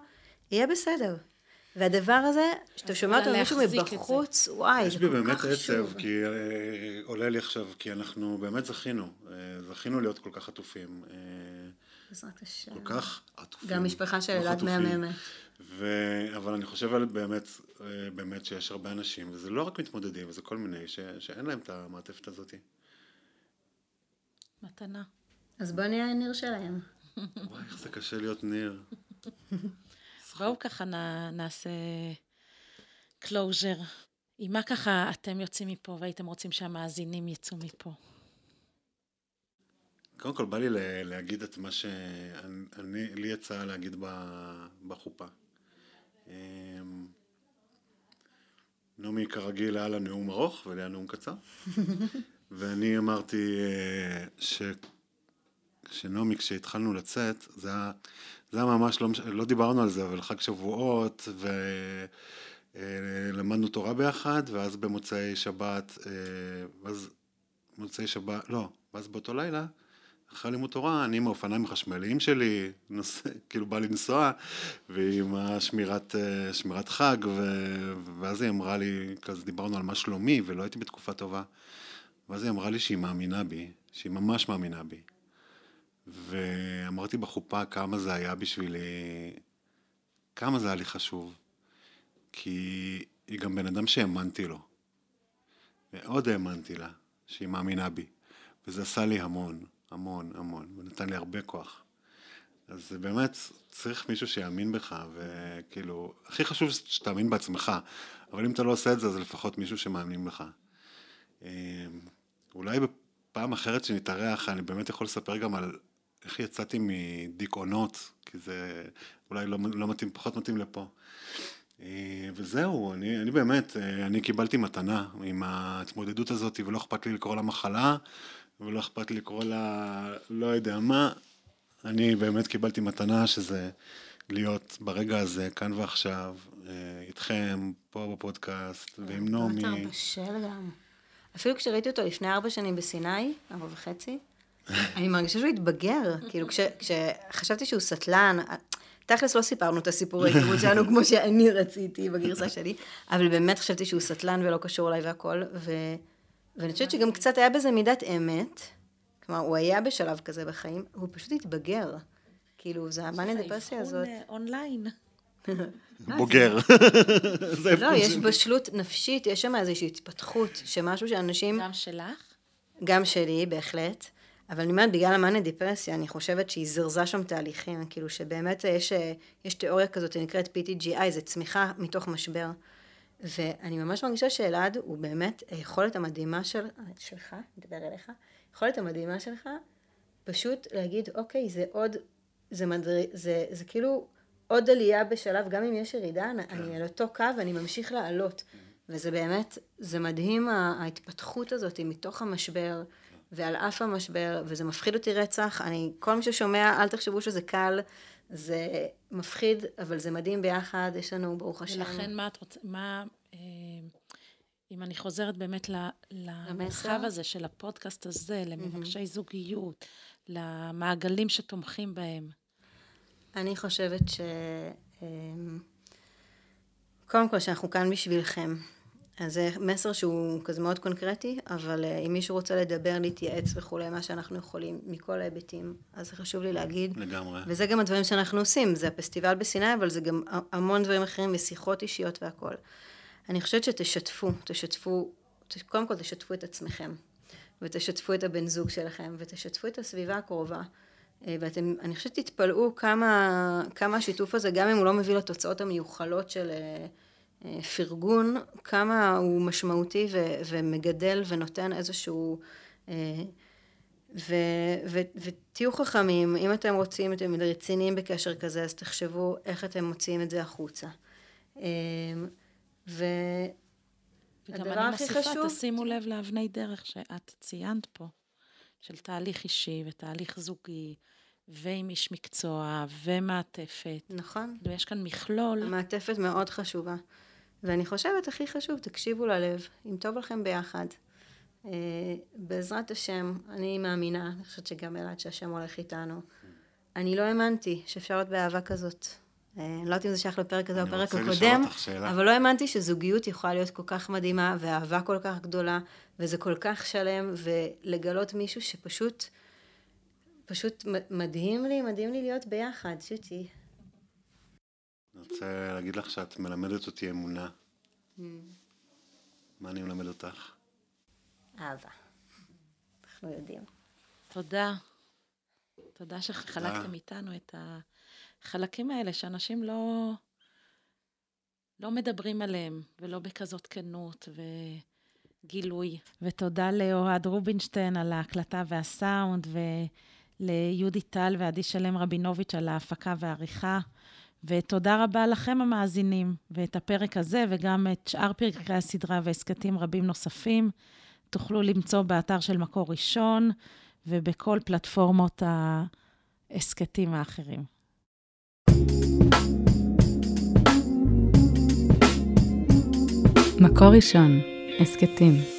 יהיה בסדר. והדבר הזה, שאתה שומע אותו לה ממישהו להחזיק את זה. מבחוץ, וואי, יש זה בי כל באמת כך עצב, חשוב. כי אה, עולה לי עכשיו, כי אנחנו באמת זכינו. אה, זכינו להיות כל כך עטופים. אה, בעזרת השם. כל כך עטופים. גם משפחה של כל כך אלעד. מהממת. ו... אבל אני חושב על באמת, באמת שיש הרבה אנשים, וזה לא רק מתמודדים, וזה כל מיני, ש... שאין להם את המעטפת הזאת. מתנה. אז בוא נהיה הניר שלהם. וואי, איך זה קשה להיות ניר. <laughs> בואו ככה נעשה closure. עם מה ככה אתם יוצאים מפה והייתם רוצים שהמאזינים יצאו מפה? קודם כל, בא לי ל- להגיד את מה שאני, לי יצא להגיד ב- בחופה. אמ, נעמי כרגיל היה לה נאום ארוך ולי היה נאום קצר. <laughs> ואני אמרתי אה, ש... שנעמי, כשהתחלנו לצאת, זה היה, זה היה ממש, לא, לא דיברנו על זה, אבל חג שבועות, ולמדנו תורה ביחד, ואז במוצאי שבת, אה, ואז מוצאי שבת, לא, ואז באותו לילה, אחרי לימוד תורה, אני עם האופניים החשמליים שלי, נוס... <laughs> כאילו בא לנסוע, ועם השמירת אה, שמירת חג, ו... ואז היא אמרה לי, כזה דיברנו על מה שלומי, ולא הייתי בתקופה טובה. ואז היא אמרה לי שהיא מאמינה בי, שהיא ממש מאמינה בי. ואמרתי בחופה כמה זה היה בשבילי, כמה זה היה לי חשוב. כי היא גם בן אדם שהאמנתי לו. מאוד האמנתי לה, שהיא מאמינה בי. וזה עשה לי המון, המון, המון, ונתן לי הרבה כוח. אז זה באמת, צריך מישהו שיאמין בך, וכאילו, הכי חשוב שתאמין בעצמך, אבל אם אתה לא עושה את זה, אז לפחות מישהו שמאמין בך. אמ, אולי בפעם אחרת שנתארח, אני באמת יכול לספר גם על איך יצאתי מדיכאונות, כי זה אולי לא, לא מתאים, פחות מתאים לפה. אה, וזהו, אני, אני באמת, אה, אני קיבלתי מתנה עם ההתמודדות הזאת, ולא אכפת לי לקרוא לה מחלה, ולא אכפת לי לקרוא לה לא יודע מה. אני באמת קיבלתי מתנה שזה להיות ברגע הזה, כאן ועכשיו, אה, איתכם, פה בפודקאסט, ועם נעמי. יותר בשל גם. אפילו כשראיתי אותו לפני ארבע שנים בסיני, ארבע וחצי, <laughs> אני מרגישה שהוא התבגר. כאילו, כש- כשחשבתי שהוא סטלן, תכלס לא סיפרנו את הסיפור ההיכרות <laughs> שלנו כמו שאני רציתי בגרסה שלי, אבל באמת חשבתי שהוא סטלן ולא קשור אליי והכל, ו... ואני חושבת שגם קצת היה בזה מידת אמת, כלומר, הוא היה בשלב כזה בחיים, והוא פשוט התבגר. כאילו, זה המאניה דיפרסיה הזאת. אה, אונליין. בוגר. <laughs> זה לא, יש בשלות נפשית, יש שם איזושהי התפתחות, שמשהו שאנשים... גם שלך? גם שלי, בהחלט. אבל אני אומרת, בגלל המאניה דיפרסיה, אני חושבת שהיא זרזה שם תהליכים, כאילו שבאמת יש, יש תיאוריה כזאת שנקראת PTGI, זה צמיחה מתוך משבר. ואני ממש מרגישה שאלעד הוא באמת היכולת המדהימה של, שלך, נדבר אליך, היכולת המדהימה שלך, פשוט להגיד, אוקיי, זה עוד, זה, מדר... זה, זה כאילו עוד עלייה בשלב, גם אם יש ירידה, כן. אני על אותו קו ואני ממשיך לעלות. וזה באמת, זה מדהים ההתפתחות הזאת מתוך המשבר. ועל אף המשבר, וזה מפחיד אותי רצח. אני, כל מי ששומע, אל תחשבו שזה קל, זה מפחיד, אבל זה מדהים ביחד, יש לנו, ברוך השם. ולכן מה את רוצה, מה, אה, אם אני חוזרת באמת למרחב הזה של הפודקאסט הזה, למבקשי mm-hmm. זוגיות, למעגלים שתומכים בהם. אני חושבת ש... אה, קודם כל, שאנחנו כאן בשבילכם. אז זה מסר שהוא כזה מאוד קונקרטי, אבל אה, אם מישהו רוצה לדבר, להתייעץ וכולי, מה שאנחנו יכולים מכל ההיבטים, אז זה חשוב לי להגיד. לגמרי. וזה גם הדברים שאנחנו עושים, זה הפסטיבל בסיני, אבל זה גם המון דברים אחרים, ושיחות אישיות והכול. אני חושבת שתשתפו, תשתפו, קודם כל תשתפו את עצמכם, ותשתפו את הבן זוג שלכם, ותשתפו את הסביבה הקרובה. אה, ואתם, אני חושבת שתתפלאו כמה, כמה השיתוף הזה, גם אם הוא לא מביא לתוצאות המיוחלות של... אה, פרגון, כמה הוא משמעותי ו- ומגדל ונותן איזשהו... אה, ו- ו- ותהיו חכמים, אם אתם רוצים, אתם רציניים בקשר כזה, אז תחשבו איך אתם מוציאים את זה החוצה. אה, והדבר הכי חשוב... תשימו לב לאבני דרך שאת ציינת פה, של תהליך אישי ותהליך זוגי, ועם איש מקצוע, ומעטפת. נכון. ויש כאן מכלול. המעטפת מאוד חשובה. ואני חושבת, הכי חשוב, תקשיבו ללב, אם טוב לכם ביחד. Uh, בעזרת השם, אני מאמינה, אני חושבת שגם אלעד שהשם הולך איתנו. אני לא האמנתי שאפשר להיות באהבה כזאת. Uh, אני לא יודעת אם זה שייך לפרק הזה או פרק הקודם, אבל לא האמנתי שזוגיות יכולה להיות כל כך מדהימה, ואהבה כל כך גדולה, וזה כל כך שלם, ולגלות מישהו שפשוט, פשוט מדהים לי, מדהים לי להיות ביחד, שוטי. אני רוצה להגיד לך שאת מלמדת אותי אמונה. Mm. מה אני מלמד אותך? אהבה. אנחנו יודעים. תודה. תודה שחלקתם איתנו את החלקים האלה שאנשים לא, לא מדברים עליהם, ולא בכזאת כנות וגילוי. ותודה לאוהד רובינשטיין על ההקלטה והסאונד, וליהודי טל ועדי שלם רבינוביץ' על ההפקה והעריכה. ותודה רבה לכם המאזינים, ואת הפרק הזה וגם את שאר פרקי הסדרה והסכתים רבים נוספים תוכלו למצוא באתר של מקור ראשון ובכל פלטפורמות ההסכתים האחרים. מקור ראשון, הסכתים.